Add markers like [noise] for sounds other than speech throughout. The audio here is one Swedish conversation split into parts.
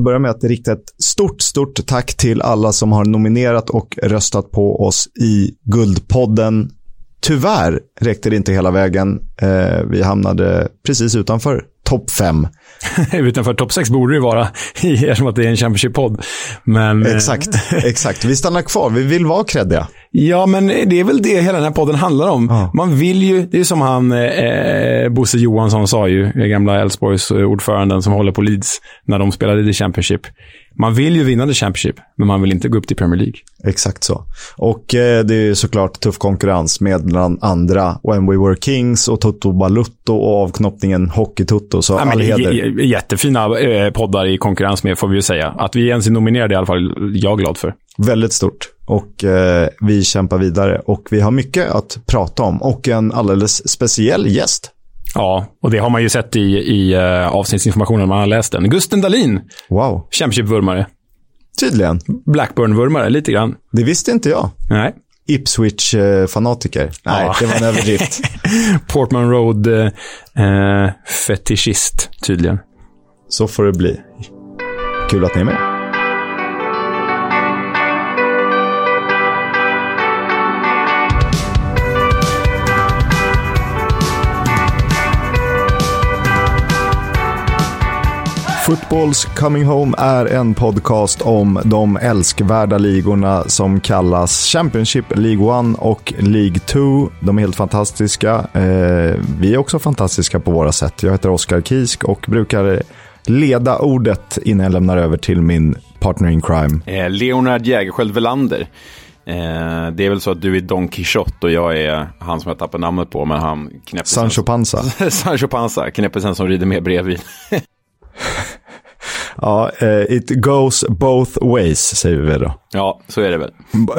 börja med att rikta ett stort, stort tack till alla som har nominerat och röstat på oss i Guldpodden. Tyvärr räckte det inte hela vägen. Eh, vi hamnade precis utanför topp fem. [laughs] utanför topp sex borde det vara, [laughs] eftersom att det är en Championship-podd. Men... Eh, exakt, [laughs] exakt. Vi stannar kvar. Vi vill vara kreddiga. Ja, men det är väl det hela den här podden handlar om. Ja. Man vill ju, det är som han eh, Bosse Johansson sa ju, gamla Elfsborgs ordföranden som håller på Leeds när de spelade i Championship. Man vill ju vinna The Championship, men man vill inte gå upp till Premier League. Exakt så. Och eh, det är såklart tuff konkurrens med bland andra When We Were Kings och Toto Balutto och avknoppningen Hockey-Toto. Så ja, heder. Jättefina eh, poddar i konkurrens med, får vi ju säga. Att vi ens är nominerade i alla fall, jag glad för. Väldigt stort. Och eh, vi kämpar vidare. Och vi har mycket att prata om. Och en alldeles speciell gäst Ja, och det har man ju sett i, i uh, avsnittsinformationen man har läst den. Gusten Dahlin. Wow. Championship-vurmare. Tydligen. Blackburn-vurmare, lite grann. Det visste inte jag. Nej. Ipswich-fanatiker. Nej, ja. det var en överdrift. [laughs] Portman Road-fetischist, uh, tydligen. Så får det bli. Kul att ni är med. Footballs Coming Home är en podcast om de älskvärda ligorna som kallas Championship, League 1 och League 2. De är helt fantastiska. Eh, vi är också fantastiska på våra sätt. Jag heter Oskar Kisk och brukar leda ordet innan jag lämnar över till min partner in crime. Eh, Leonard Jägerskiöld Velander. Eh, det är väl så att du är Don Quixote och jag är han som jag tappar namnet på, men han [laughs] Sancho Panza. Sancho Panza, knäppisen som rider med bredvid. [laughs] Ja, uh, it goes both ways, säger vi då. Ja, så är det väl.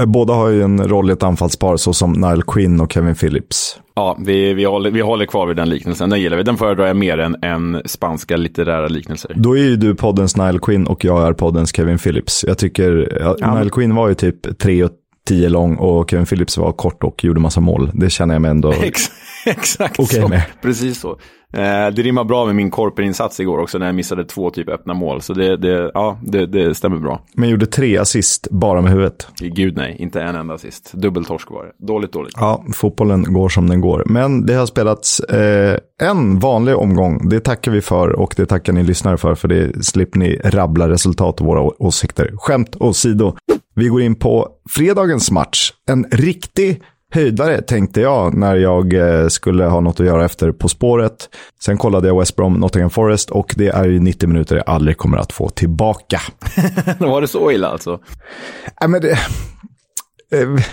Båda har ju en roll i ett anfallspar, så som Nile Quinn och Kevin Phillips. Ja, vi, vi, håller, vi håller kvar vid den liknelsen. Den gillar vi. Den föredrar jag mer än, än spanska litterära liknelser. Då är ju du poddens Nile Quinn och jag är poddens Kevin Phillips. Jag tycker, ja. Nile Quinn var ju typ tre och tio lång och Kevin Phillips var kort och gjorde massa mål. Det känner jag mig ändå [laughs] Exakt okay så. Med. Precis så. Eh, det rimmar bra med min korperinsats igår också när jag missade två typ öppna mål. Så det, det ja, det, det, stämmer bra. Men gjorde tre assist bara med huvudet? Gud nej, inte en enda assist. Dubbeltorsk var det. Dåligt, dåligt. Ja, fotbollen går som den går. Men det har spelats eh, en vanlig omgång. Det tackar vi för och det tackar ni lyssnare för. För det slipper ni rabbla resultat och våra åsikter. Skämt åsido. Vi går in på fredagens match. En riktig höjdare tänkte jag när jag eh, skulle ha något att göra efter På spåret. Sen kollade jag West Brom, Nottingham Forest och det är ju 90 minuter jag aldrig kommer att få tillbaka. [laughs] Var det så illa alltså? Nej, men det, eh,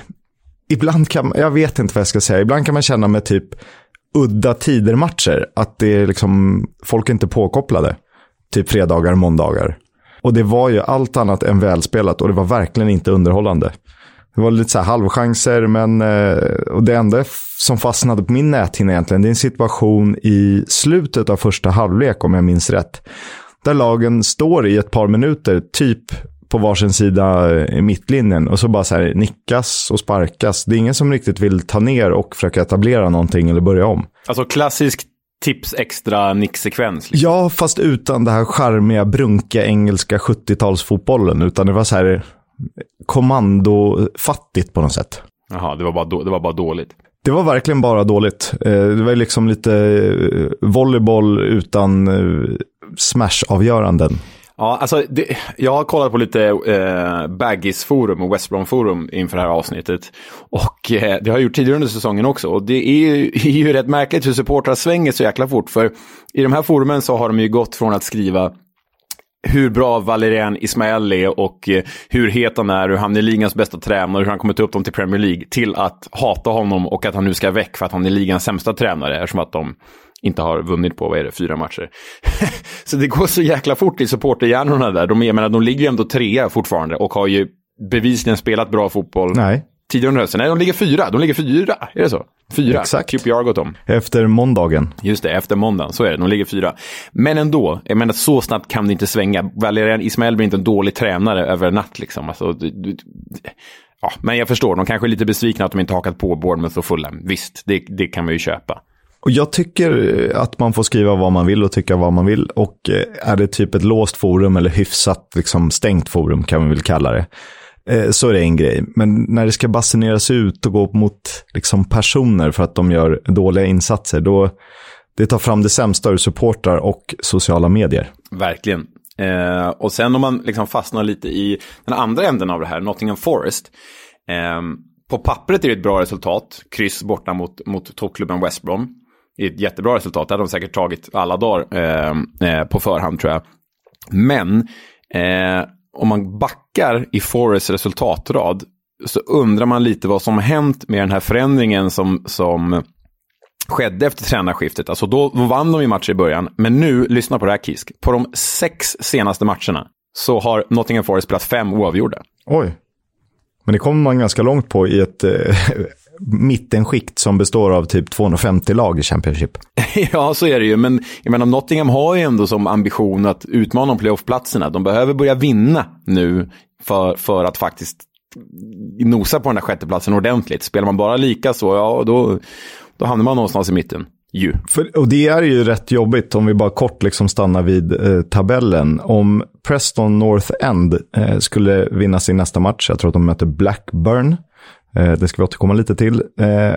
ibland kan jag vet inte vad jag ska säga, ibland kan man känna med typ udda tider-matcher, att det är liksom, folk är inte påkopplade. Typ fredagar måndagar. Och det var ju allt annat än välspelat och det var verkligen inte underhållande. Det var lite så här halvchanser, men eh, och det enda som fastnade på min näthinna egentligen, det är en situation i slutet av första halvlek, om jag minns rätt. Där lagen står i ett par minuter, typ på varsin sida i mittlinjen och så bara så här nickas och sparkas. Det är ingen som riktigt vill ta ner och försöka etablera någonting eller börja om. Alltså klassiskt tips extra nicksekvens. Liksom. Ja, fast utan det här charmiga, brunkiga engelska 70-talsfotbollen. Utan det var så här, kommandofattigt på något sätt. Jaha, det var bara, det var bara dåligt. Det var verkligen bara dåligt. Eh, det var liksom lite eh, volleyboll utan eh, smash-avgöranden. Ja, alltså det, jag har kollat på lite eh, Baggis-forum och West Brom-forum inför det här avsnittet. Och eh, det har jag gjort tidigare under säsongen också. Och det är ju, [laughs] är ju rätt märkligt hur supportrar svänger så jäkla fort. För i de här forumen så har de ju gått från att skriva hur bra Valerian Ismael är och eh, hur het han är, hur han är ligans bästa tränare, hur han kommer ta upp dem till Premier League, till att hata honom och att han nu ska väck för att han är ligans sämsta tränare, eftersom att de inte har vunnit på, vad är det, fyra matcher. [laughs] så det går så jäkla fort i supporterhjärnorna där. De, menar, de ligger ju ändå trea fortfarande och har ju bevisligen spelat bra fotboll. Nej tidigare under hösten. Nej, de ligger fyra. De ligger fyra. Är det så? Fyra. Exakt. QPR gått om. Efter måndagen. Just det, efter måndagen. Så är det. De ligger fyra. Men ändå, jag menar så snabbt kan det inte svänga. Valerian Ismael blir inte en dålig tränare över en natt liksom. Alltså, du, du, ja, men jag förstår, de kanske är lite besvikna att de inte hakat på Bournemouth och Fulham. Visst, det, det kan man ju köpa. Och jag tycker eh, att man får skriva vad man vill och tycka vad man vill. Och eh, är det typ ett låst forum eller hyfsat liksom, stängt forum kan vi väl kalla det. Eh, så är det en grej. Men när det ska basuneras ut och gå mot liksom, personer för att de gör dåliga insatser, då det tar fram det sämsta ur supportrar och sociala medier. Verkligen. Eh, och sen om man liksom fastnar lite i den andra änden av det här, Nottingham Forest. Eh, på pappret är det ett bra resultat, kryss borta mot, mot toppklubben West Brom. Det är ett jättebra resultat, det hade de säkert tagit alla dagar eh, eh, på förhand tror jag. Men eh, om man backar i Forrests resultatrad så undrar man lite vad som har hänt med den här förändringen som, som skedde efter tränarskiftet. Alltså då, då vann de ju matcher i början, men nu, lyssna på det här Kisk, på de sex senaste matcherna så har Nottingham Forest spelat fem oavgjorda. Oj. Men det kommer man ganska långt på i ett eh, [laughs] mittenskikt som består av typ 250 lag i Championship. [laughs] ja, så är det ju. Men jag menar, Nottingham har ju ändå som ambition att utmana om playoff-platserna. De behöver börja vinna nu för, för att faktiskt nosa på den här sjätteplatsen ordentligt. Spelar man bara lika så, ja, då, då hamnar man någonstans i mitten. Ju. För, och det är ju rätt jobbigt om vi bara kort liksom stannar vid eh, tabellen. Om Preston North End eh, skulle vinna sin nästa match, jag tror att de möter Blackburn, det ska vi återkomma lite till, eh,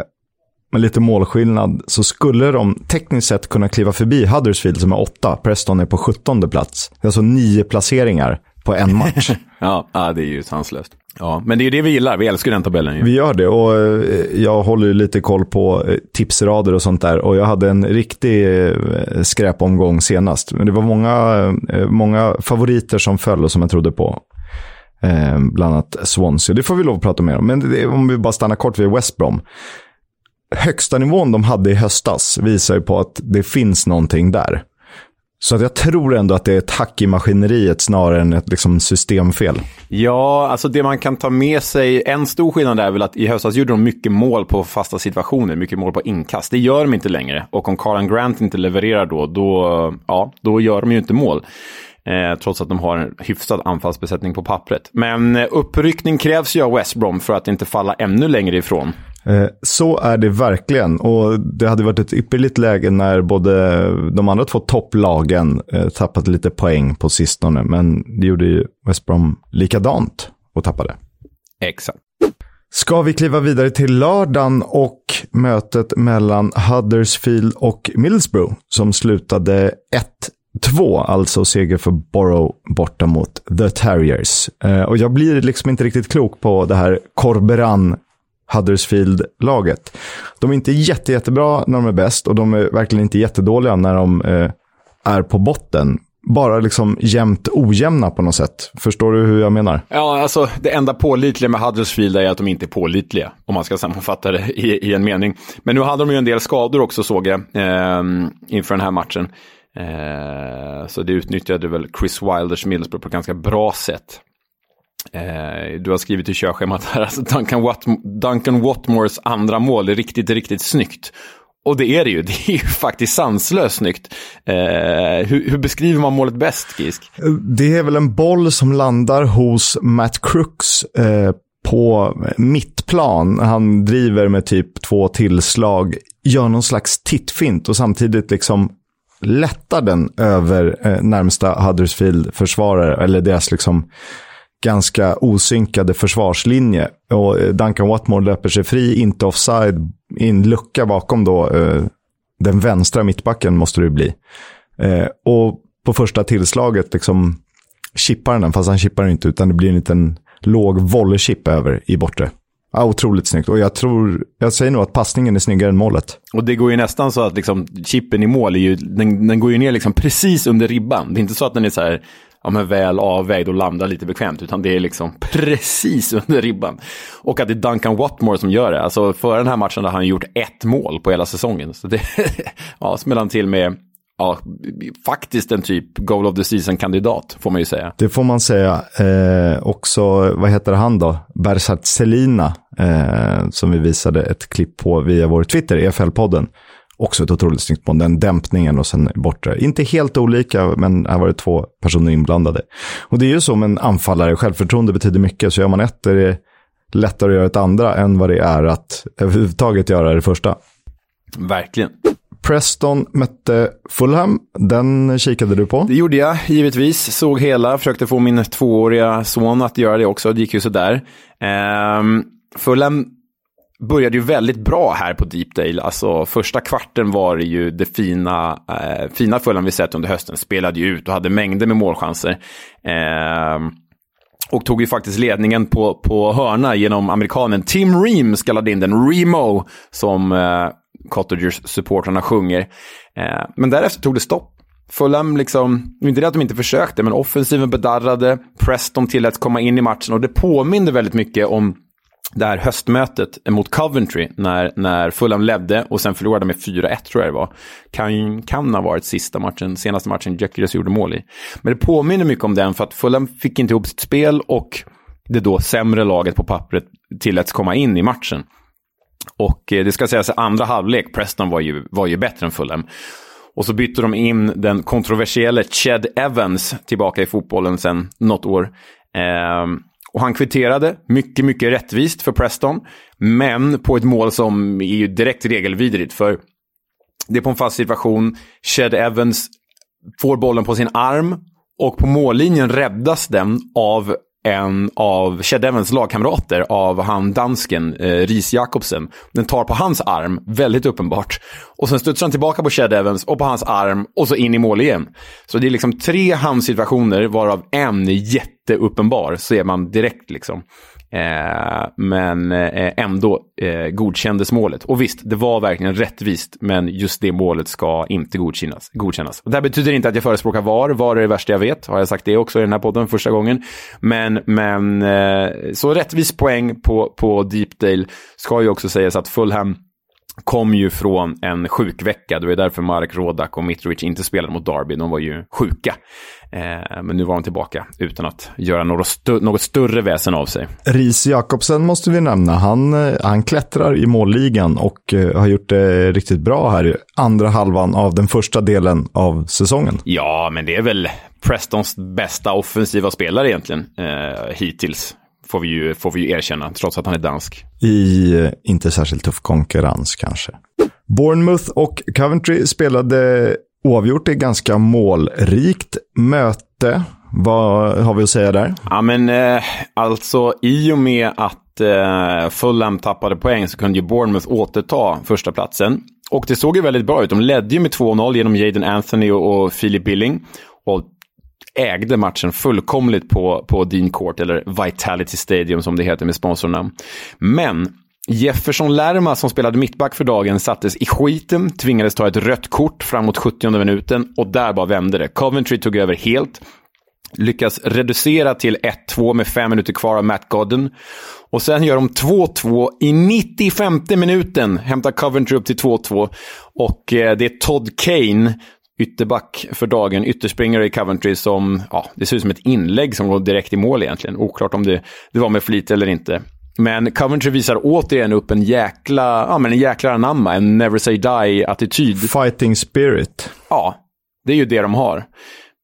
med lite målskillnad, så skulle de tekniskt sett kunna kliva förbi Huddersfield som är åtta. Preston är på sjuttonde plats. Det är alltså nio placeringar på en match. [laughs] ja, det är ju sanslöst. Ja, men det är ju det vi gillar. Vi älskar den tabellen. Ju. Vi gör det och eh, jag håller lite koll på eh, tipsrader och sånt där. Och jag hade en riktig eh, skräpomgång senast. Men det var många, många favoriter som föll och som jag trodde på. Eh, bland annat Swansea. Det får vi lov att prata mer om. Men det, om vi bara stannar kort vid West Brom. Högsta nivån de hade i höstas visar ju på att det finns någonting där. Så att jag tror ändå att det är ett hack i maskineriet snarare än ett liksom, systemfel. Ja, alltså det man kan ta med sig, en stor skillnad är väl att i höstas gjorde de mycket mål på fasta situationer, mycket mål på inkast. Det gör de inte längre. Och om Karan Grant inte levererar då, då, ja, då gör de ju inte mål. Eh, trots att de har en hyfsad anfallsbesättning på pappret. Men eh, uppryckning krävs ju av West Brom för att inte falla ännu längre ifrån. Eh, så är det verkligen. Och det hade varit ett ypperligt läge när både de andra två topplagen tappat lite poäng på sistone. Men det gjorde ju West Brom likadant och tappade. Exakt. Ska vi kliva vidare till lördagen och mötet mellan Huddersfield och Middlesbrough som slutade 2, alltså seger för Borough borta mot The Terriers. Eh, och jag blir liksom inte riktigt klok på det här Corberan Huddersfield-laget. De är inte jätte, jättebra när de är bäst och de är verkligen inte jättedåliga när de eh, är på botten. Bara liksom jämnt ojämna på något sätt. Förstår du hur jag menar? Ja, alltså det enda pålitliga med Huddersfield är att de inte är pålitliga. Om man ska sammanfatta det i, i en mening. Men nu hade de ju en del skador också såg jag eh, inför den här matchen. Eh, så det utnyttjade väl Chris Wilders Middlesbrough på ett ganska bra sätt. Eh, du har skrivit i körschemat här, [laughs] alltså Duncan, Wat Duncan Watmores andra mål är riktigt, riktigt snyggt. Och det är det ju, [laughs] det är ju faktiskt sanslöst snyggt. Eh, hur, hur, beskriver man målet bäst, Gisk? Det är väl en boll som landar hos Matt Crooks eh, på mittplan. Han driver med typ två tillslag, gör någon slags tittfint och samtidigt liksom lättar den över eh, närmsta Huddersfield-försvarare, eller deras liksom ganska osynkade försvarslinje. Och eh, Duncan Watmore löper sig fri, inte offside, i en lucka bakom då eh, den vänstra mittbacken måste det bli. Eh, och på första tillslaget liksom chippar den, fast han chippar den inte, utan det blir en liten låg volleychip över i bortre. Ja, otroligt snyggt. Och jag tror, jag säger nog att passningen är snyggare än målet. Och det går ju nästan så att liksom chippen i mål är ju, den, den går ju ner liksom precis under ribban. Det är inte så att den är så här ja, men väl avvägd och landar lite bekvämt, utan det är liksom [laughs] precis under ribban. Och att det är Duncan Watmore som gör det. Alltså för den här matchen har han gjort ett mål på hela säsongen. Så det [laughs] ja, smäller han till med ja, faktiskt en typ goal of the season-kandidat, får man ju säga. Det får man säga. Eh, också, vad heter han då? Bersat Selina, eh, som vi visade ett klipp på via vår Twitter, EFL-podden. Också ett otroligt snyggt mål. Den dämpningen och sen bortre. Inte helt olika, men här var det två personer inblandade. Och det är ju så med en anfallare. Självförtroende betyder mycket. Så gör man ett är det lättare att göra ett andra än vad det är att överhuvudtaget göra det första. Verkligen. Preston mötte Fulham. Den kikade du på. Det gjorde jag givetvis. Såg hela, försökte få min tvååriga son att göra det också. Det gick ju sådär. Ehm, Fulham började ju väldigt bra här på Deepdale. Alltså första kvarten var det ju det fina, eh, fina Fulham vi sett under hösten. Spelade ju ut och hade mängder med målchanser. Eh, och tog ju faktiskt ledningen på, på hörna genom amerikanen Tim Ream, skallade in den Remo, som eh, Cottagers-supportrarna sjunger. Eh, men därefter tog det stopp. Fulham, liksom, inte det att de inte försökte, men offensiven bedarrade, Preston tilläts komma in i matchen och det påminner väldigt mycket om det här höstmötet mot Coventry när, när Fulham ledde och sen förlorade med 4-1 tror jag det var. Kan, kan ha varit sista matchen, senaste matchen Gyökeres gjorde mål i. Men det påminner mycket om den för att Fulham fick inte ihop sitt spel och det då sämre laget på pappret tilläts komma in i matchen. Och eh, det ska sägas att andra halvlek, Preston var ju, var ju bättre än Fulham. Och så bytte de in den kontroversiella Ched Evans tillbaka i fotbollen sen något år. Eh, och han kvitterade, mycket, mycket rättvist för Preston. Men på ett mål som är ju direkt regelvidrigt. För det är på en fast situation. Shed Evans får bollen på sin arm. Och på mållinjen räddas den av en av Shed Evans lagkamrater av han dansken eh, Ris Jakobsen. Den tar på hans arm, väldigt uppenbart. Och sen studsar han tillbaka på Shed Evans och på hans arm och så in i mål igen. Så det är liksom tre handsituationer varav en är jätteuppenbar, ser man direkt liksom. Eh, men eh, ändå eh, godkändes målet. Och visst, det var verkligen rättvist, men just det målet ska inte godkännas. godkännas. Det här betyder inte att jag förespråkar VAR. VAR är det värsta jag vet. Har jag sagt det också i den här podden första gången. Men, men eh, så rättvis poäng på, på Deepdale ska ju också sägas att Fulham kom ju från en sjukvecka. Det var därför Marek Rodak och Mitrovic inte spelade mot Derby. De var ju sjuka. Eh, men nu var de tillbaka utan att göra något, stö något större väsen av sig. Ries Jakobsen måste vi nämna. Han, eh, han klättrar i målligan och eh, har gjort det riktigt bra här i andra halvan av den första delen av säsongen. Ja, men det är väl Prestons bästa offensiva spelare egentligen eh, hittills får vi, ju, får vi ju erkänna, trots att han är dansk. I eh, inte särskilt tuff konkurrens kanske. Bournemouth och Coventry spelade oavgjort är ganska målrikt möte. Vad har vi att säga där? Ja, men eh, alltså i och med att eh, Fulham tappade poäng så kunde ju Bournemouth återta första platsen. Och det såg ju väldigt bra ut. De ledde ju med 2-0 genom Jaden Anthony och, och Philip Billing. Och ägde matchen fullkomligt på, på Dean Court, eller Vitality Stadium som det heter med sponsornamn. Men Jefferson Lerma som spelade mittback för dagen sattes i skiten, tvingades ta ett rött kort framåt 70 minuten och där bara vände det. Coventry tog över helt, lyckas reducera till 1-2 med fem minuter kvar av Matt Godden. Och sen gör de 2-2 i 95 minuten, hämtar Coventry upp till 2-2. Och eh, det är Todd Kane ytterback för dagen, ytterspringare i Coventry som, ja, det ser ut som ett inlägg som går direkt i mål egentligen. Oklart om det, det var med flit eller inte. Men Coventry visar återigen upp en jäkla, ja men en jäkla anamma, en never say die-attityd. Fighting spirit. Ja, det är ju det de har.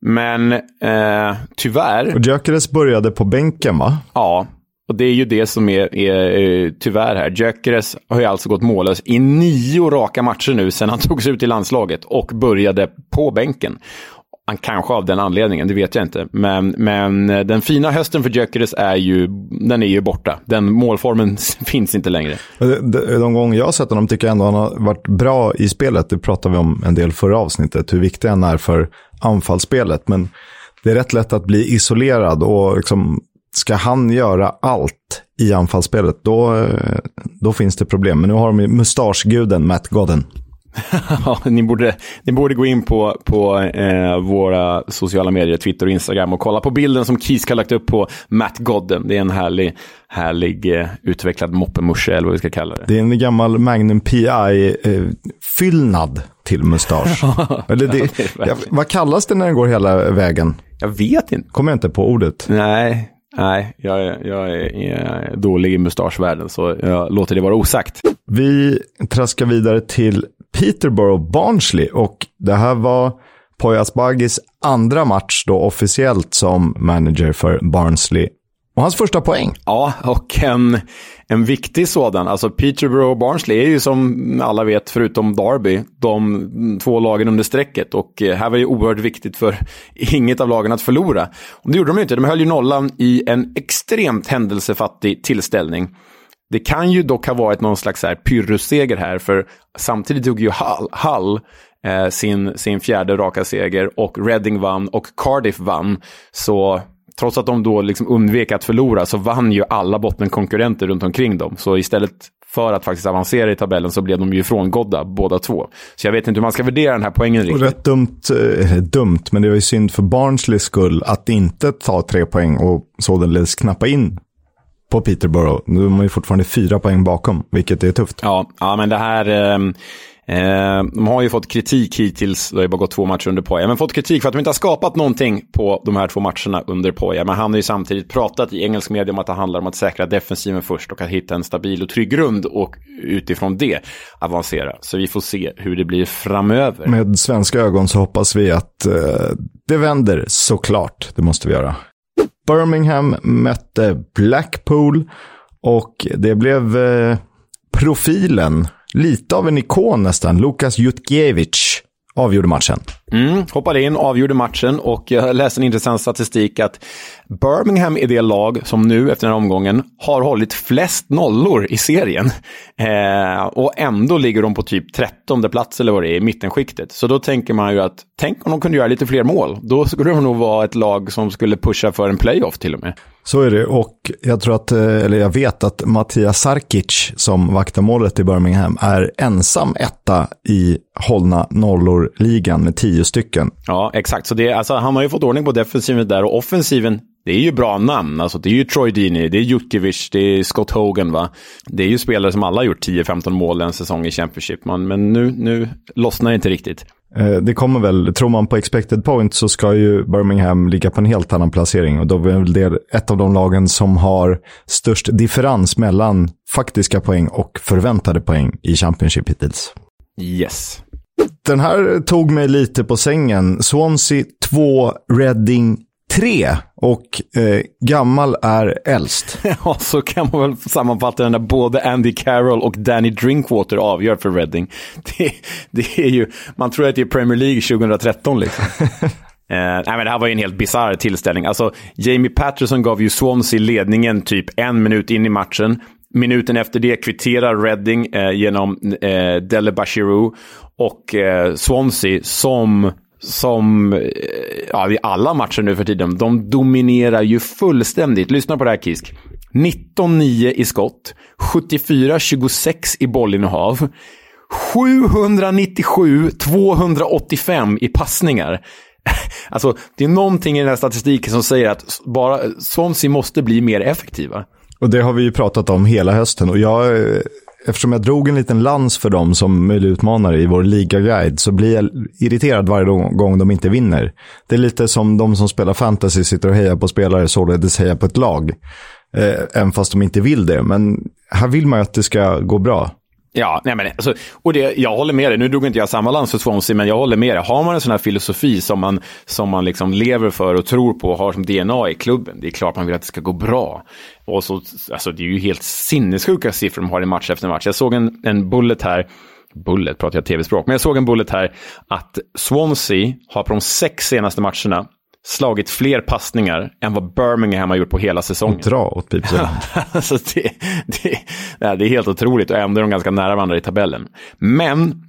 Men eh, tyvärr... Och Gyökeres började på bänken va? Ja, och det är ju det som är, är, är tyvärr här. Gyökeres har ju alltså gått mållös i nio raka matcher nu sedan han [laughs] togs ut i landslaget och började på bänken. Han kanske av den anledningen, det vet jag inte. Men, men eh, den fina hösten för Gyökeres är ju, den är ju borta. Den målformen [laughs] finns inte längre. Eh, de, eh, de gånger jag har sett honom tycker jag ändå han har varit bra i spelet. Det pratade vi om en del förra avsnittet, hur viktig han är för anfallsspelet. Men det är rätt lätt att bli isolerad och liksom ska han göra allt i anfallsspelet, då, då finns det problem. Men nu har de mustaschguden Matt Godden. [laughs] ja, ni, borde, ni borde gå in på, på eh, våra sociala medier, Twitter och Instagram och kolla på bilden som Kisk har lagt upp på Matt Godden. Det är en härlig, härlig eh, utvecklad moppemusche eller vad vi ska kalla det. Det är en gammal Magnum PI-fyllnad eh, till mustasch. [laughs] eller det, [laughs] ja, vad kallas det när den går hela vägen? Jag vet inte. Kommer jag inte på ordet. Nej, Nej, jag, är, jag är dålig i mustaschvärlden så jag låter det vara osagt. Vi traskar vidare till Peterborough Barnsley och det här var Poyas Bagis andra match då officiellt som manager för Barnsley. Och hans första poäng. Ja, och en, en viktig sådan. Alltså Peterborough och Barnsley är ju som alla vet, förutom Derby, de två lagen under strecket. Och eh, här var det oerhört viktigt för [laughs] inget av lagen att förlora. Och det gjorde de inte. De höll ju nollan i en extremt händelsefattig tillställning. Det kan ju dock ha varit någon slags här pyrrusseger här, för samtidigt tog ju Hull, Hull eh, sin, sin fjärde raka seger och Reading vann och Cardiff vann. Så trots att de då liksom undvek att förlora så vann ju alla bottenkonkurrenter runt omkring dem. Så istället för att faktiskt avancera i tabellen så blev de ju frångådda båda två. Så jag vet inte hur man ska värdera den här poängen riktigt. Och rätt dumt, eh, dumt, men det var ju synd för Barnsleys skull att inte ta tre poäng och således knappa in på Peterborough. Nu är man ju fortfarande fyra poäng bakom, vilket är tufft. Ja, ja men det här... Eh, Eh, de har ju fått kritik hittills, det har ju bara gått två matcher under Poja, men fått kritik för att de inte har skapat någonting på de här två matcherna under Poja. Men han har ju samtidigt pratat i engelsk media om att det handlar om att säkra defensiven först och att hitta en stabil och trygg grund och utifrån det avancera. Så vi får se hur det blir framöver. Med svenska ögon så hoppas vi att eh, det vänder såklart. Det måste vi göra. Birmingham mötte Blackpool och det blev eh, profilen lite av en ikon nästan. Lukas Jutkiewicz avgjorde matchen. Mm, hoppade in, avgjorde matchen och jag läste en intressant statistik att Birmingham är det lag som nu efter den här omgången har hållit flest nollor i serien. Eh, och ändå ligger de på typ 13 plats eller vad det är i mittenskiktet. Så då tänker man ju att tänk om de kunde göra lite fler mål. Då skulle de nog vara ett lag som skulle pusha för en playoff till och med. Så är det och jag tror att, eh, eller jag vet att Mattias Sarkic som vaktar målet i Birmingham är ensam etta i hållna nollor-ligan med 10 tio stycken. Ja, exakt. Så det, alltså, han har ju fått ordning på defensiven där och offensiven det är ju bra namn. Alltså, det är ju Troy Deeney, det är Jutkiewicz, det är Scott Hogan. Va? Det är ju spelare som alla har gjort 10-15 mål en säsong i Championship. Man, men nu, nu lossnar det inte riktigt. Eh, det kommer väl, tror man på expected point så ska ju Birmingham ligga på en helt annan placering. Och då är väl det ett av de lagen som har störst differens mellan faktiska poäng och förväntade poäng i Championship hittills. Yes. Den här tog mig lite på sängen. Swansea 2, Reading 3 och eh, gammal är äldst. [laughs] ja, så kan man väl sammanfatta den där både Andy Carroll och Danny Drinkwater avgör för Reading. [laughs] Det, det är ju, man tror att det är Premier League 2013 liksom. [laughs] Eh, nej, men det här var ju en helt bisarr tillställning. Alltså, Jamie Patterson gav ju Swansea ledningen typ en minut in i matchen. Minuten efter det kvitterar Reading eh, genom eh, Dele Bashiru och eh, Swansea som som eh, ja, i alla matcher nu för tiden, de dominerar ju fullständigt. Lyssna på det här Kisk. 19-9 i skott, 74-26 i bollinnehav, 797-285 i passningar. [laughs] Alltså, det är någonting i den här statistiken som säger att bara Swansea måste bli mer effektiva. Och det har vi ju pratat om hela hösten och jag eh, eftersom jag drog en liten lans för dem som möjlig utmanare i vår ligaguide så blir jag irriterad varje gång de inte vinner. Det är lite som de som spelar fantasy sitter och hejar på spelare, således hejar på ett lag. Eh, även fast de inte vill det. Men här vill man ju att det ska gå bra. Ja, nej men alltså, och det, jag håller med dig. Nu drog inte jag samma lans för Swansea, men jag håller med dig. Har man en sån här filosofi som man, som man liksom lever för och tror på och har som DNA i klubben, det är klart man vill att det ska gå bra. Och så, alltså, det är ju helt sinnessjuka siffror de har i match efter match. Jag såg en, en bullet här, bullet pratar jag tv-språk, men jag såg en bullet här att Swansea har på de sex senaste matcherna slagit fler passningar än vad Birmingham har gjort på hela säsongen. Dra åt pipsvängen. [laughs] alltså det, det, det är helt otroligt och ändå är de ganska nära varandra i tabellen. Men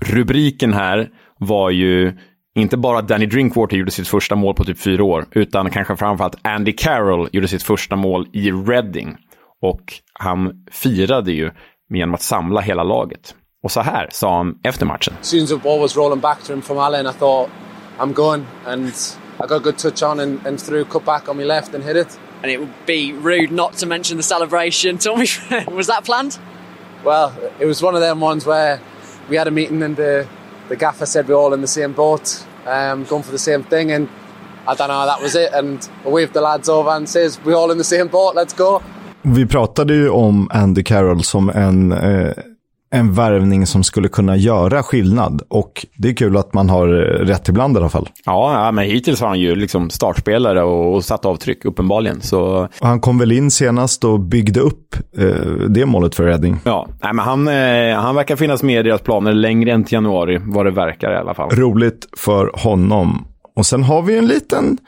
rubriken här var ju inte bara Danny Drinkwater gjorde sitt första mål på typ fyra år, utan kanske framförallt Andy Carroll gjorde sitt första mål i Reading. Och han firade ju genom att samla hela laget. Och så här sa han efter matchen. As the ball was rolling back to him from Allen I thought I'm going and I got a good touch on and, and threw cut back on my left and hit it. And it would be rude not to mention the celebration. [laughs] Tell me, was that planned? Well, it was one of them ones where we had a meeting and the, the gaffer said we're all in the same boat, um, going for the same thing. And I don't know, that was it. And I waved the lads over and says, we're all in the same boat, let's go. Vi pratade ju om Andy Carroll som en eh, en värvning som skulle kunna göra skillnad. Och det är kul att man har rätt ibland i alla fall. Ja, men hittills har han ju liksom startspelare och, och satt avtryck, uppenbarligen. Så... Han kom väl in senast och byggde upp eh, det målet för Reading. Ja, nej, men han, eh, han verkar finnas med i deras planer längre än till januari, vad det verkar i alla fall. Roligt för honom. Och sen har vi en liten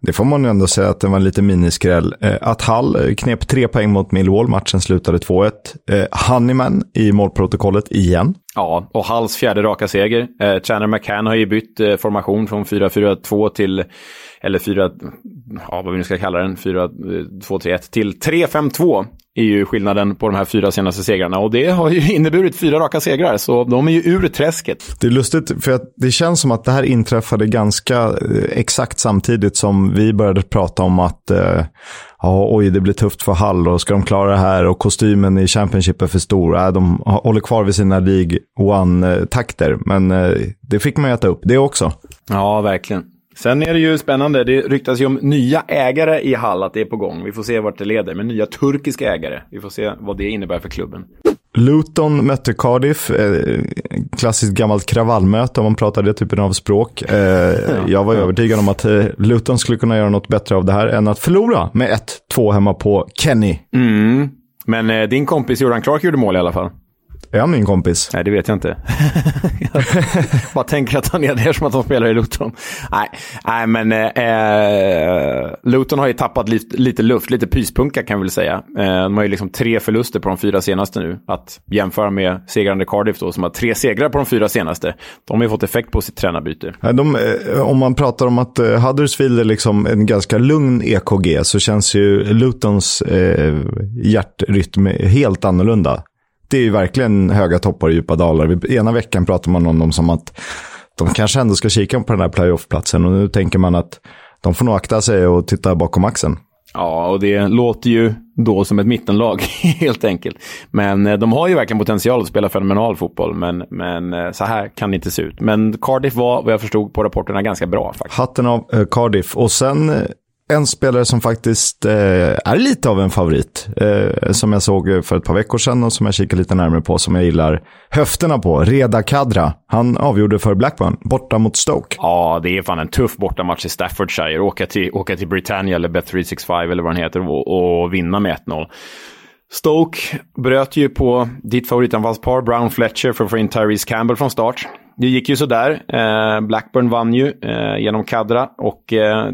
det får man ju ändå säga att det var en liten miniskräll. Eh, att Hall eh, knep tre poäng mot Millwall, matchen slutade 2-1. Eh, Honeyman i målprotokollet igen. Ja, och Halls fjärde raka seger. Eh, Chandler McCann har ju bytt eh, formation från 4-4-2 till, eller 4, ja vad vi nu ska kalla den, 4-2-3-1 eh, till 3-5-2 är ju skillnaden på de här fyra senaste segrarna. Och det har ju [laughs] inneburit fyra raka segrar, så de är ju ur träsket. Det är lustigt, för att det känns som att det här inträffade ganska eh, exakt samtidigt som vi började prata om att eh, ja, oj, det blir tufft för Hall och ska de klara det här och kostymen i Championship är för stor. Äh, de håller kvar vid sina League One-takter, men eh, det fick man ju äta upp det också. Ja, verkligen. Sen är det ju spännande. Det ryktas ju om nya ägare i Hall, att det är på gång. Vi får se vart det leder. Men nya turkiska ägare. Vi får se vad det innebär för klubben. Luton mötte Cardiff. Eh, klassiskt gammalt kravallmöte om man pratar det typen av språk. Eh, [laughs] jag var övertygad om att eh, Luton skulle kunna göra något bättre av det här än att förlora med 1-2 hemma på Kenny. Mm. Men eh, din kompis Jordan Clark gjorde mål i alla fall. Är han min kompis? Nej, det vet jag inte. jag [laughs] bara tänker att han är där som att han spelar i Luton. Nej, nej men eh, Luton har ju tappat lite, lite luft, lite pyspunka kan vi väl säga. Eh, de har ju liksom tre förluster på de fyra senaste nu. Att jämföra med segrande Cardiff då, som har tre segrar på de fyra senaste. De har ju fått effekt på sitt tränarbyte. De, eh, om man pratar om att eh, Huddersfield är liksom en ganska lugn EKG så känns ju Lutons eh, hjärtrytm helt annorlunda det är ju verkligen höga toppar och djupa dalar. Ena veckan pratar man om dem som att de kanske ändå ska kika på den här playoff-platsen och nu tänker man att de får nog akta sig och titta bakom axeln. Ja, och det låter ju då som ett mittenlag, [laughs] helt enkelt. Men eh, de har ju verkligen potential att spela fenomenal fotboll, men, men eh, så här kan det inte se ut. Men Cardiff var, vad jag förstod på rapporterna, ganska bra faktiskt. Hatten av eh, Cardiff. Och sen en spelare som faktiskt eh, är lite av en favorit. Eh, som jag såg för ett par veckor sedan och som jag kikar lite närmare på. Som jag gillar höfterna på. Reda Kadra. Han avgjorde för Blackburn, borta mot Stoke. Ja, det är fan en tuff bortamatch i Staffordshire. Åka till, åka till Britannia eller Bet365 eller vad den heter och, och vinna med 1-0. Stoke bröt ju på ditt favoritanfallspar Brown Fletcher för att få in Tyrese Campbell från start. Det gick ju sådär. Eh, Blackburn vann ju eh, genom Kadra och eh,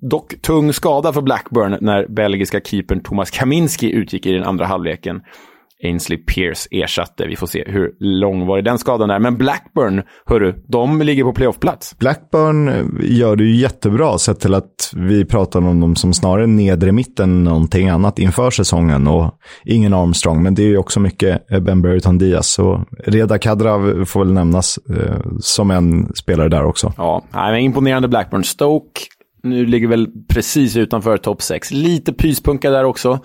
dock tung skada för Blackburn när belgiska keepern Thomas Kaminski utgick i den andra halvleken. Ainsley Pierce ersatte. Vi får se hur långvarig den skadan är. Men Blackburn, hörru, de ligger på playoffplats. Blackburn gör det ju jättebra sett till att vi pratar om dem som snarare nedre mitten än någonting annat inför säsongen. Och ingen Armstrong, men det är ju också mycket Ben Burton Diaz. Så Reda Kadra får väl nämnas eh, som en spelare där också. Ja, nej, imponerande Blackburn. Stoke nu ligger väl precis utanför topp 6. Lite pyspunka där också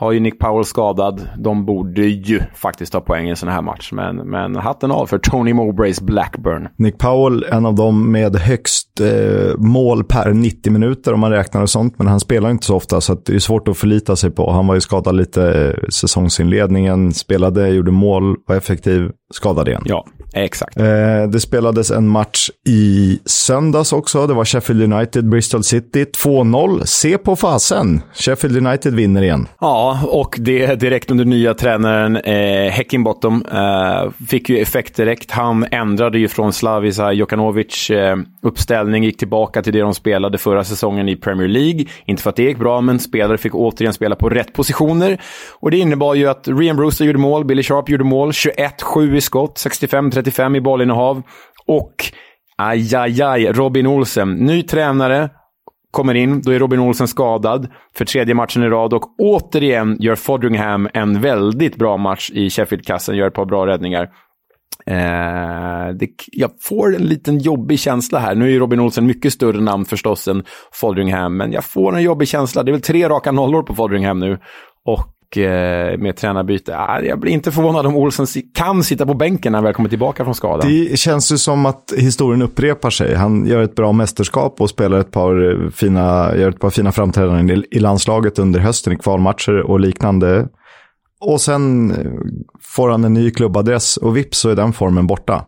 har ju Nick Powell skadad. De borde ju faktiskt ta poäng i en sån här match. Men, men hatten av för Tony Mowbrays Blackburn. Nick Powell, en av dem med högst eh, mål per 90 minuter om man räknar och sånt. Men han spelar inte så ofta så det är svårt att förlita sig på. Han var ju skadad lite eh, säsongsinledningen, spelade, gjorde mål, var effektiv, skadad igen. Ja, Exakt. Eh, det spelades en match i söndags också. Det var Sheffield United, Bristol City. 2-0. Se på fasen. Sheffield United vinner igen. Ja, och det direkt under nya tränaren eh, Heckingbottom. Eh, fick ju effekt direkt. Han ändrade ju från Slavisa Jokanovic eh, uppställning, gick tillbaka till det de spelade förra säsongen i Premier League. Inte för att det gick bra, men spelare fick återigen spela på rätt positioner. Och det innebar ju att Rian Brewster gjorde mål, Billy Sharp gjorde mål, 21-7 i skott, 65 35 i bollinnehav. Och aj, aj, aj, Robin Olsen, ny tränare, kommer in. Då är Robin Olsen skadad för tredje matchen i rad och återigen gör Fodringham en väldigt bra match i Sheffield-kassen, gör ett par bra räddningar. Eh, det, jag får en liten jobbig känsla här. Nu är ju Robin Olsen mycket större namn förstås än Fodringham, men jag får en jobbig känsla. Det är väl tre raka nollor på Fodringham nu. Och Eh, med tränarbyte. Ah, jag blir inte förvånad om Olsen kan sitta på bänken när han väl kommer tillbaka från skadan. Det känns ju som att historien upprepar sig. Han gör ett bra mästerskap och spelar ett par eh, fina, gör ett par fina framträdanden i landslaget under hösten i kvalmatcher och liknande. och sen eh, får han en ny klubbadress och vips så är den formen borta.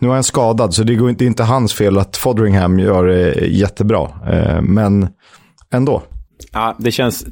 Nu är han skadad, så det, går inte, det är inte hans fel att Fodringham gör det jättebra. Eh, men ändå. Ja, det känns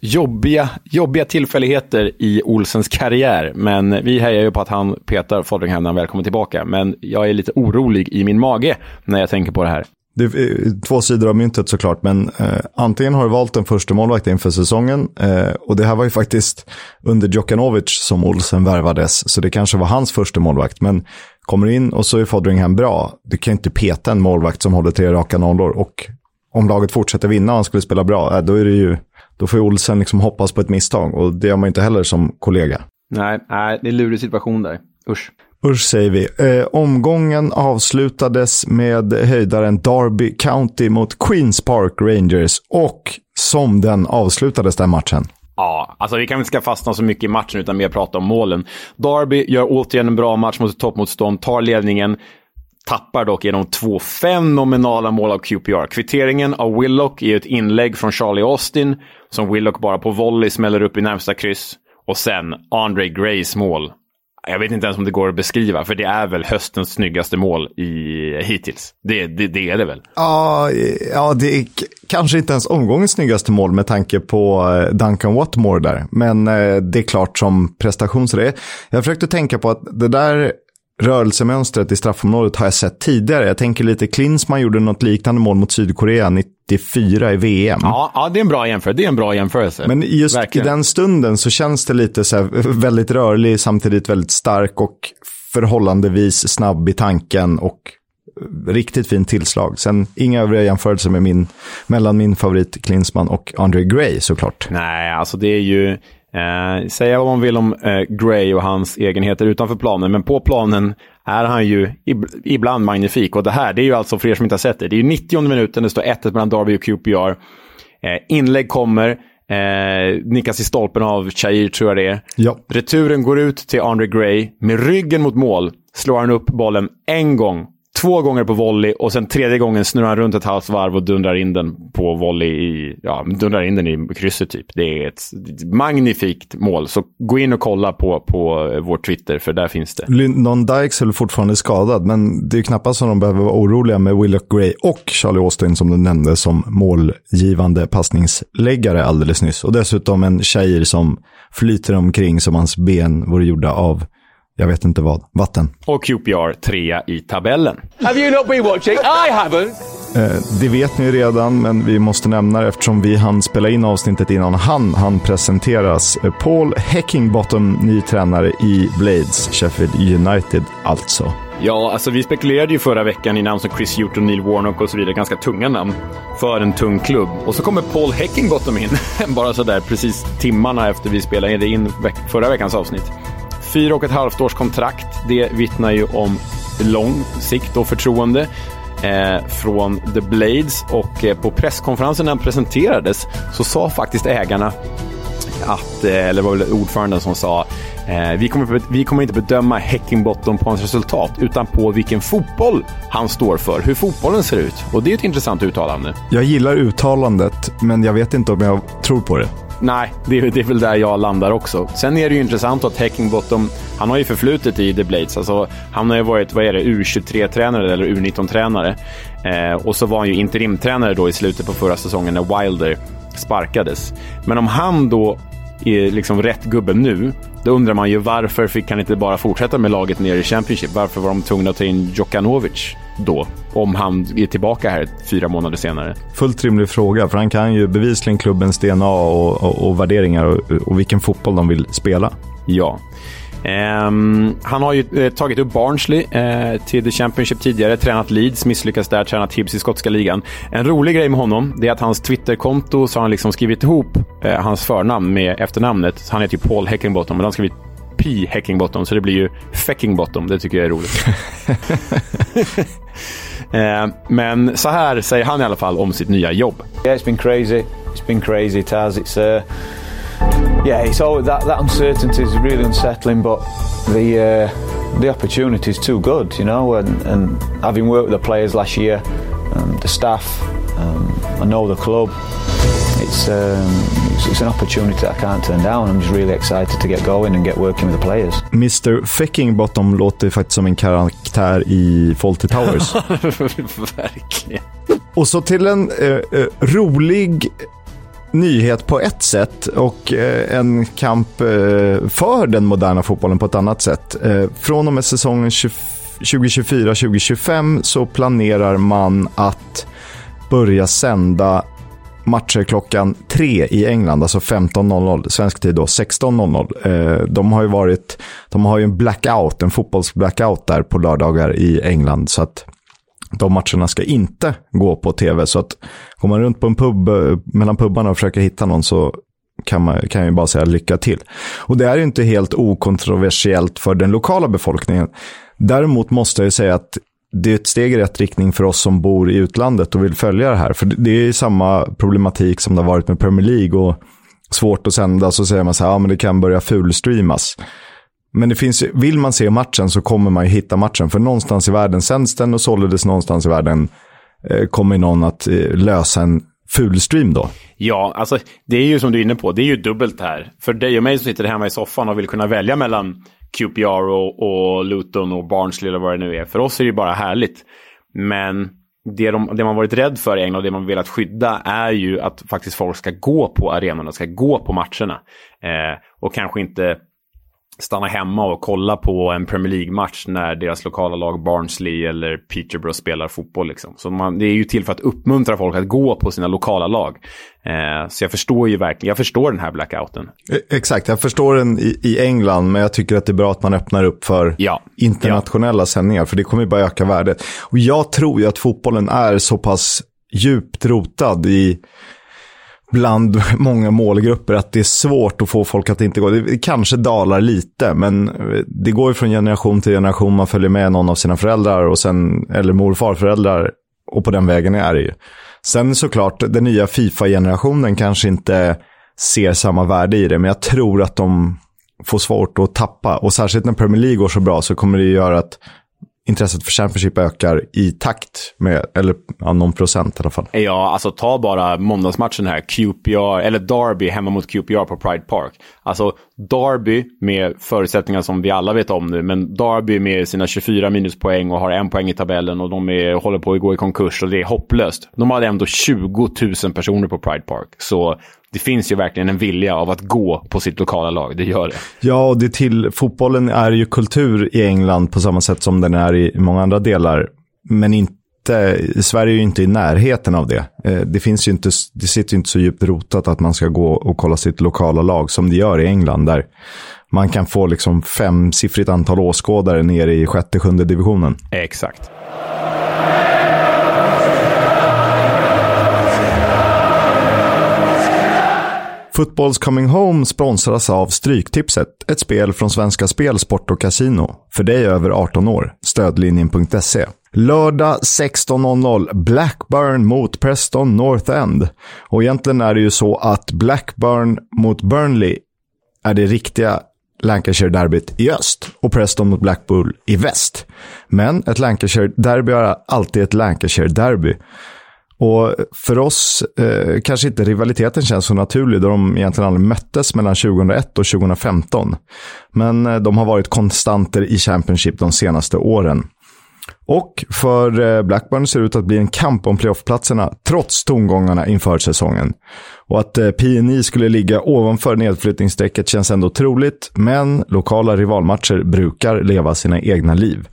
jobbiga, jobbiga tillfälligheter i Olsens karriär. Men vi hejar ju på att han petar Fodringham när han väl kommer tillbaka. Men jag är lite orolig i min mage när jag tänker på det här. Det är eh, två sidor av myntet såklart, men eh, antingen har du valt en första målvakt inför säsongen eh, och det här var ju faktiskt under Djokanovic som Olsen värvades, så det kanske var hans första målvakt. Men kommer in och så är Fodringham bra, du kan ju inte peta en målvakt som håller tre raka nollor och om laget fortsätter vinna och han skulle spela bra, eh, då är det ju då får ju Olsen liksom hoppas på ett misstag och det gör man inte heller som kollega. Nej, nej det är en lurig situation där. Usch. Usch säger vi. Eh, omgången avslutades med höjdaren Derby County mot Queens Park Rangers och som den avslutades den matchen. Ja, alltså vi kan inte ska fastna så mycket i matchen utan mer prata om målen. Derby gör återigen en bra match mot ett toppmotstånd, tar ledningen, tappar dock genom två fenomenala mål av QPR. Kvitteringen av Willock är ett inlägg från Charlie Austin som Willock bara på volley smäller upp i närmsta kryss. Och sen Andre Grays mål jag vet inte ens om det går att beskriva, för det är väl höstens snyggaste mål i, hittills. Det, det, det är det väl? Ja, ja, det är kanske inte ens omgångens snyggaste mål med tanke på eh, Duncan Watmore där. Men eh, det är klart som prestation så det är. Jag försökte tänka på att det där rörelsemönstret i straffområdet har jag sett tidigare. Jag tänker lite, Klinsmann gjorde något liknande mål mot Sydkorea 94 i VM. Ja, ja det är en bra jämförelse. Det är en bra jämförelse. Men just Verkligen. i den stunden så känns det lite så här, väldigt rörlig, samtidigt väldigt stark och förhållandevis snabb i tanken och riktigt fint tillslag. Sen inga övriga jämförelser med min, mellan min favorit Klinsmann och Andre Gray såklart. Nej, alltså det är ju Eh, säga vad man vill om eh, Gray och hans egenheter utanför planen, men på planen är han ju ib ibland magnifik. Och det här, det är ju alltså för er som inte har sett det, det är ju 90 minuten, det står 1-1 mellan Derby och QPR. Eh, inlägg kommer, eh, nickas i stolpen av Chair tror jag det är. Ja. Returen går ut till Andre Gray, med ryggen mot mål slår han upp bollen en gång två gånger på volley och sen tredje gången snurrar han runt ett halvt varv och dundrar in den på volley i, ja, dundrar in den i krysset typ. Det är ett magnifikt mål. Så gå in och kolla på, på vår Twitter, för där finns det. Lyndon Dykes är fortfarande skadad, men det är knappast som de behöver vara oroliga med Willock Gray och Charlie Austin som du nämnde som målgivande passningsläggare alldeles nyss. Och dessutom en tjejer som flyter omkring som hans ben vore gjorda av jag vet inte vad, vatten. Och QPR trea i tabellen. Have you not been watching? I haven't! Eh, det vet ni redan, men vi måste nämna det eftersom vi hann spela in avsnittet innan han han presenteras. Eh, Paul Heckingbottom, ny tränare i Blades, Sheffield United alltså. Ja, alltså vi spekulerade ju förra veckan i namn som Chris Hewton, Neil Warnock och så vidare. Ganska tunga namn för en tung klubb. Och så kommer Paul Heckingbottom in, [laughs] bara sådär precis timmarna efter vi spelade in förra veckans avsnitt. Fyra och ett halvt års kontrakt. Det vittnar ju om lång sikt och förtroende eh, från The Blades. Och eh, på presskonferensen när han presenterades så sa faktiskt ägarna att, eh, eller det var väl ordföranden som sa, eh, vi, kommer, vi kommer inte bedöma Häckenbottom på hans resultat, utan på vilken fotboll han står för, hur fotbollen ser ut. Och det är ett intressant uttalande. Jag gillar uttalandet, men jag vet inte om jag tror på det. Nej, det är, det är väl där jag landar också. Sen är det ju intressant att Heckingbottom, han har ju förflutet i The Blades. Alltså, han har ju varit, vad är det, U23-tränare eller U19-tränare. Eh, och så var han ju interimtränare då i slutet på förra säsongen när Wilder sparkades. Men om han då är liksom rätt gubbe nu, då undrar man ju varför fick han inte bara fortsätta med laget nere i Championship? Varför var de tvungna att ta in Djokanovic då? Om han är tillbaka här fyra månader senare. Fullt rimlig fråga, för han kan ju bevisligen klubbens DNA och, och, och värderingar och, och vilken fotboll de vill spela. Ja. Um, han har ju eh, tagit upp Barnsley eh, till The Championship tidigare, tränat Leeds, misslyckats där, tränat Hibs i skotska ligan. En rolig grej med honom det är att hans Twitterkonto så har han liksom skrivit ihop eh, hans förnamn med efternamnet. Han heter ju Paul Heckingbottom, men han har skrivit P Heckingbottom, så det blir ju Feckingbottom. Det tycker jag är roligt. [laughs] eh, men så här säger han i alla fall om sitt nya jobb. Yeah, it's been crazy. It's been crazy, Taz. It's uh... yeah, it's all that that uncertainty is really unsettling, but the uh, the opportunity is too good, you know. And, and having worked with the players last year, and the staff, um, I know the club. It's um, it's, it's an opportunity that I can't turn down. I'm just really excited to get going and get working with the players. Mr Feckingbottom låter faktiskt som en karaktär i Fawlty Towers. [laughs] Verkligen. Och så till en eh, eh, rolig nyhet på ett sätt och eh, en kamp eh, för den moderna fotbollen på ett annat sätt. Eh, från och med säsongen 2024-2025 så planerar man att börja sända matcher klockan tre i England, alltså 15.00, svensk tid då, 16.00. De har ju varit, de har ju en blackout, en fotbollsblackout där på lördagar i England, så att de matcherna ska inte gå på tv. Så att går man runt på en pub, eh, mellan pubbarna och försöker hitta någon så kan, man, kan jag bara säga lycka till. Och det är ju inte helt okontroversiellt för den lokala befolkningen. Däremot måste jag ju säga att det är ett steg i rätt riktning för oss som bor i utlandet och vill följa det här. För det är ju samma problematik som det har varit med Premier League och svårt att sända så säger man så här, ja men det kan börja fulstreamas. Men det finns, vill man se matchen så kommer man ju hitta matchen. För någonstans i världen sänds den och således någonstans i världen eh, kommer någon att eh, lösa en fulstream då. Ja, alltså det är ju som du är inne på, det är ju dubbelt här. För dig och mig som sitter hemma i soffan och vill kunna välja mellan QPR och, och Luton och Barnsley eller vad det nu är. För oss är det ju bara härligt. Men det, de, det man varit rädd för i England och det man velat skydda är ju att faktiskt folk ska gå på arenorna, ska gå på matcherna. Eh, och kanske inte stanna hemma och kolla på en Premier League-match när deras lokala lag Barnsley eller Peterborough spelar fotboll. Liksom. Så man, det är ju till för att uppmuntra folk att gå på sina lokala lag. Eh, så jag förstår ju verkligen, jag förstår den här blackouten. E, exakt, jag förstår den i, i England, men jag tycker att det är bra att man öppnar upp för ja. internationella ja. sändningar, för det kommer ju bara öka värdet. Och jag tror ju att fotbollen är så pass djupt rotad i bland [laughs] många målgrupper att det är svårt att få folk att inte gå. Det kanske dalar lite, men eh, det går ju från generation till generation. Man följer med någon av sina föräldrar och sen, eller mor och farföräldrar och på den vägen är det ju. Sen såklart, den nya Fifa-generationen kanske inte ser samma värde i det, men jag tror att de får svårt att tappa. Och särskilt när Premier League går så bra så kommer det göra att intresset för Championship ökar i takt med, eller ja, någon procent i alla fall. Ja, alltså ta bara måndagsmatchen här, QPR, eller Derby hemma mot QPR på Pride Park. Alltså Derby med förutsättningar som vi alla vet om nu, men Derby med sina 24 minuspoäng och har en poäng i tabellen och de är, håller på att gå i konkurs och det är hopplöst. De hade ändå 20 000 personer på Pride Park, så det finns ju verkligen en vilja av att gå på sitt lokala lag. Det gör det. Ja, och det till, fotbollen är ju kultur i England på samma sätt som den är i många andra delar. Men inte, Sverige är ju inte i närheten av det. Eh, det, finns ju inte, det sitter ju inte så djupt rotat att man ska gå och kolla sitt lokala lag som det gör i England. Där man kan få liksom femsiffrigt antal åskådare nere i sjätte, sjunde divisionen. Exakt. Footballs Coming Home sponsras av Stryktipset, ett spel från Svenska Spel, Sport och Casino. För dig över 18 år. Stödlinjen.se. Lördag 16.00 Blackburn mot Preston North End. Och egentligen är det ju så att Blackburn mot Burnley är det riktiga Lancashire-derbyt i öst och Preston mot Blackpool i väst. Men ett Lancashire-derby är alltid ett Lancashire-derby. Och för oss eh, kanske inte rivaliteten känns så naturlig då de egentligen aldrig möttes mellan 2001 och 2015. Men eh, de har varit konstanter i Championship de senaste åren. Och för eh, Blackburn ser det ut att bli en kamp om playoffplatserna trots tongångarna inför säsongen. Och att eh, PNI skulle ligga ovanför nedflyttningsstrecket känns ändå troligt, men lokala rivalmatcher brukar leva sina egna liv.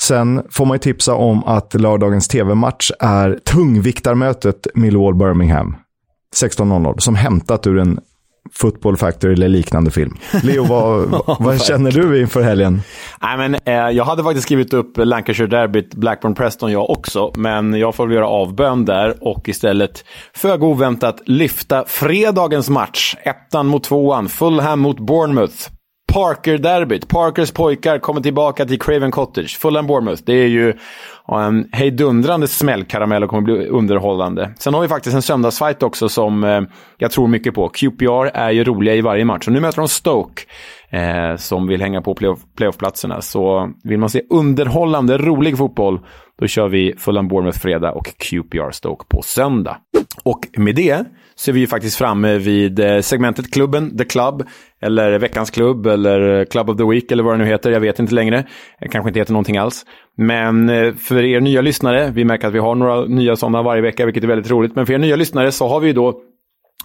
Sen får man ju tipsa om att lördagens tv-match är tungviktarmötet Millwall-Birmingham. 16.00, som hämtat ur en Football Factory eller liknande film. Leo, vad, [laughs] vad känner du inför helgen? Nej, men, eh, jag hade faktiskt skrivit upp Lancashire-derbyt Blackburn-Preston jag också, men jag får väl göra avbön där och istället föga oväntat lyfta fredagens match. Ettan mot tvåan, Fulham mot Bournemouth. Parker-derbyt. Parkers pojkar kommer tillbaka till Craven Cottage. Fulham Bournemouth. Det är ju och en hejdundrande smällkaramell och kommer bli underhållande. Sen har vi faktiskt en söndagsfight också som eh, jag tror mycket på. QPR är ju roliga i varje match och nu möter de Stoke eh, som vill hänga på playoff, playoffplatserna. Så vill man se underhållande, rolig fotboll, då kör vi Fulham Bournemouth fredag och QPR Stoke på söndag. Och med det så är vi ju faktiskt framme vid eh, segmentet Klubben, The Club, eller Veckans Klubb, eller Club of the Week, eller vad det nu heter. Jag vet inte längre. Det kanske inte heter någonting alls. Men eh, för er nya lyssnare, vi märker att vi har några nya sådana varje vecka, vilket är väldigt roligt. Men för er nya lyssnare så har vi ju då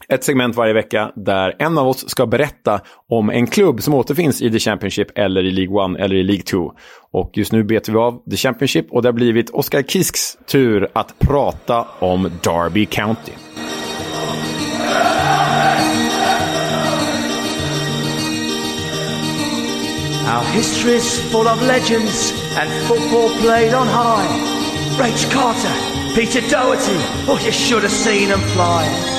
ett segment varje vecka där en av oss ska berätta om en klubb som återfinns i The Championship eller i League 1 eller i League 2. Och just nu betar vi av The Championship och det har blivit Oskar Kisks tur att prata om Derby County. Our history's full of legends and football played on high. Rach Carter, Peter Doherty, oh you should have seen them fly.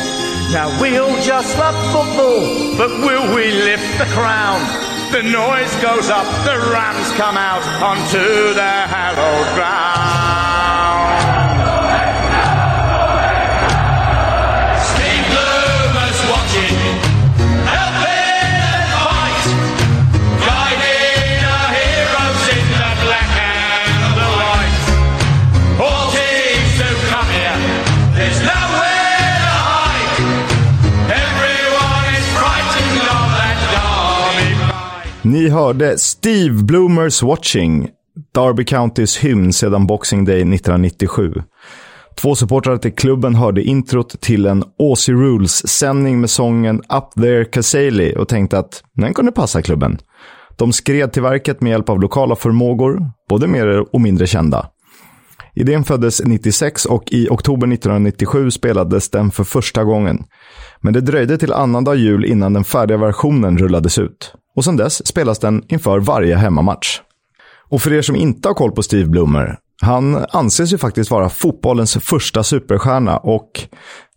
Now we all just love football, but will we lift the crown? The noise goes up, the Rams come out onto the hallowed ground. Ni hörde Steve Bloomers Watching, Derby Countys hymn sedan Boxing Day 1997. Två supportrar till klubben hörde introt till en Aussie Rules-sändning med sången Up There Cassali och tänkte att den kunde passa klubben. De skred till verket med hjälp av lokala förmågor, både mer och mindre kända. Idén föddes 96 och i oktober 1997 spelades den för första gången. Men det dröjde till annandag jul innan den färdiga versionen rullades ut. Och sedan dess spelas den inför varje hemmamatch. Och för er som inte har koll på Steve Bloomer, han anses ju faktiskt vara fotbollens första superstjärna och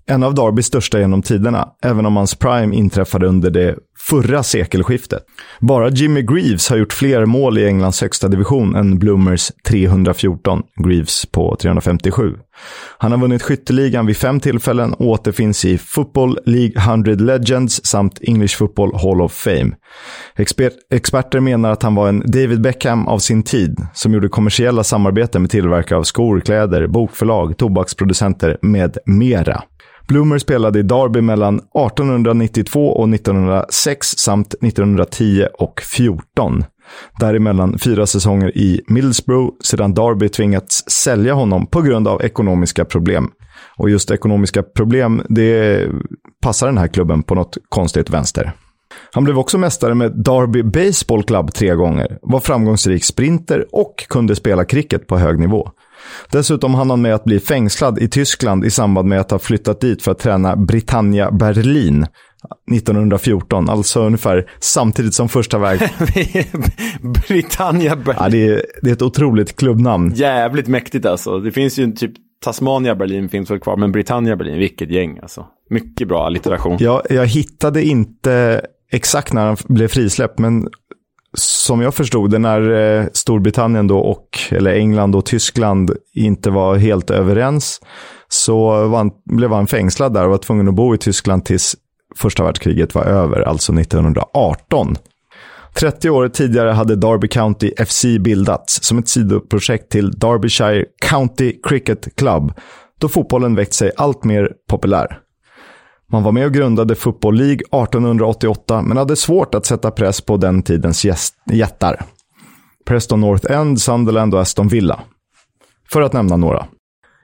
en av Darbys största genom tiderna, även om hans prime inträffade under det förra sekelskiftet. Bara Jimmy Greaves har gjort fler mål i Englands högsta division än Bloomers 314, Greaves på 357. Han har vunnit skytteligan vid fem tillfällen och återfinns i Football League 100 Legends samt English Football Hall of Fame. Exper experter menar att han var en David Beckham av sin tid, som gjorde kommersiella samarbeten med tillverkare av skor, kläder, bokförlag, tobaksproducenter med mera. Bloomer spelade i Derby mellan 1892 och 1906 samt 1910 och 14. Däremellan fyra säsonger i Middlesbrough sedan Derby tvingats sälja honom på grund av ekonomiska problem. Och just ekonomiska problem, det passar den här klubben på något konstigt vänster. Han blev också mästare med Derby Baseball Club tre gånger, var framgångsrik sprinter och kunde spela cricket på hög nivå. Dessutom hann han med att bli fängslad i Tyskland i samband med att ha flyttat dit för att träna Britannia Berlin 1914, alltså ungefär samtidigt som första väg. [laughs] Britannia Berlin. Ja, det, är, det är ett otroligt klubbnamn. Jävligt mäktigt alltså. Det finns ju typ Tasmania Berlin finns väl kvar, men Britannia Berlin, vilket gäng alltså. Mycket bra allitteration. Jag, jag hittade inte exakt när han blev frisläppt, men som jag förstod det, när eh, Storbritannien då och, eller England och Tyskland inte var helt överens, så var han, blev han fängslad där och var tvungen att bo i Tyskland tills första världskriget var över, alltså 1918. 30 år tidigare hade Derby County FC bildats som ett sidoprojekt till Derbyshire County Cricket Club, då fotbollen växt sig allt mer populär. Man var med och grundade Football League 1888, men hade svårt att sätta press på den tidens jättar. Preston North End, Sunderland och Aston Villa. För att nämna några.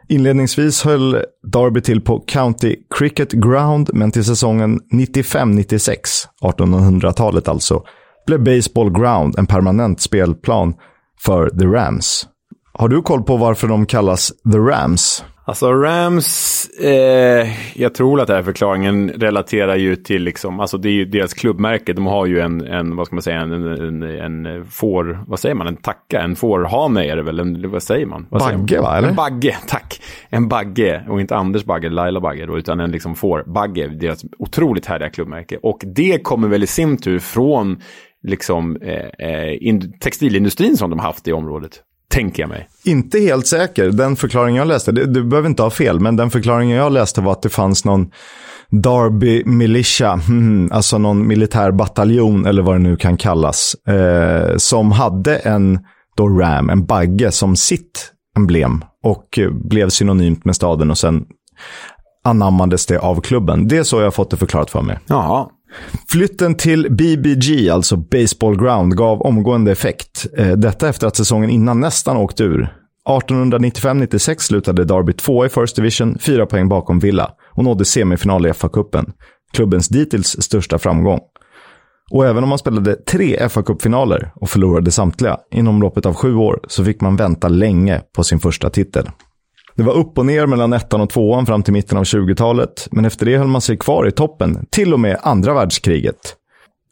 Inledningsvis höll Derby till på County Cricket Ground, men till säsongen 95-96, 1800-talet alltså, blev Baseball Ground en permanent spelplan för The Rams. Har du koll på varför de kallas The Rams? Alltså Rams, eh, jag tror att den här förklaringen relaterar ju till, liksom, alltså det är ju deras klubbmärke. De har ju en, en vad ska man säga, en, en, en, en får, vad säger man, en tacka, en fårhane är det väl, en, vad säger man? Vad bagge säger man? va, eller? En bagge, [laughs] tack. En bagge, och inte Anders bagge, Laila bagge då, utan en liksom fårbagge, deras otroligt härliga klubbmärke. Och det kommer väl i sin tur från liksom eh, eh, textilindustrin som de haft i området tänker jag mig. Inte helt säker. Den förklaringen jag läste, du, du behöver inte ha fel, men den förklaringen jag läste var att det fanns någon Derby Militia, [laughs] hmm, alltså någon militär bataljon eller vad det nu kan kallas, eh, som hade en då Ram, en bagge som sitt emblem och blev synonymt med staden och sen anammades det av klubben. Det är så jag har fått det förklarat för mig. Jaha. Flytten till BBG, alltså Baseball Ground, gav omgående effekt. Eh, detta efter att säsongen innan nästan åkt ur. 1895-96 slutade Derby två i First Division, fyra poäng bakom Villa och nådde semifinal i FA-cupen. Klubbens dittills största framgång. Och även om man spelade tre FA-cupfinaler och förlorade samtliga inom loppet av sju år så fick man vänta länge på sin första titel. Det var upp och ner mellan ettan och tvåan fram till mitten av 20-talet, men efter det höll man sig kvar i toppen, till och med andra världskriget.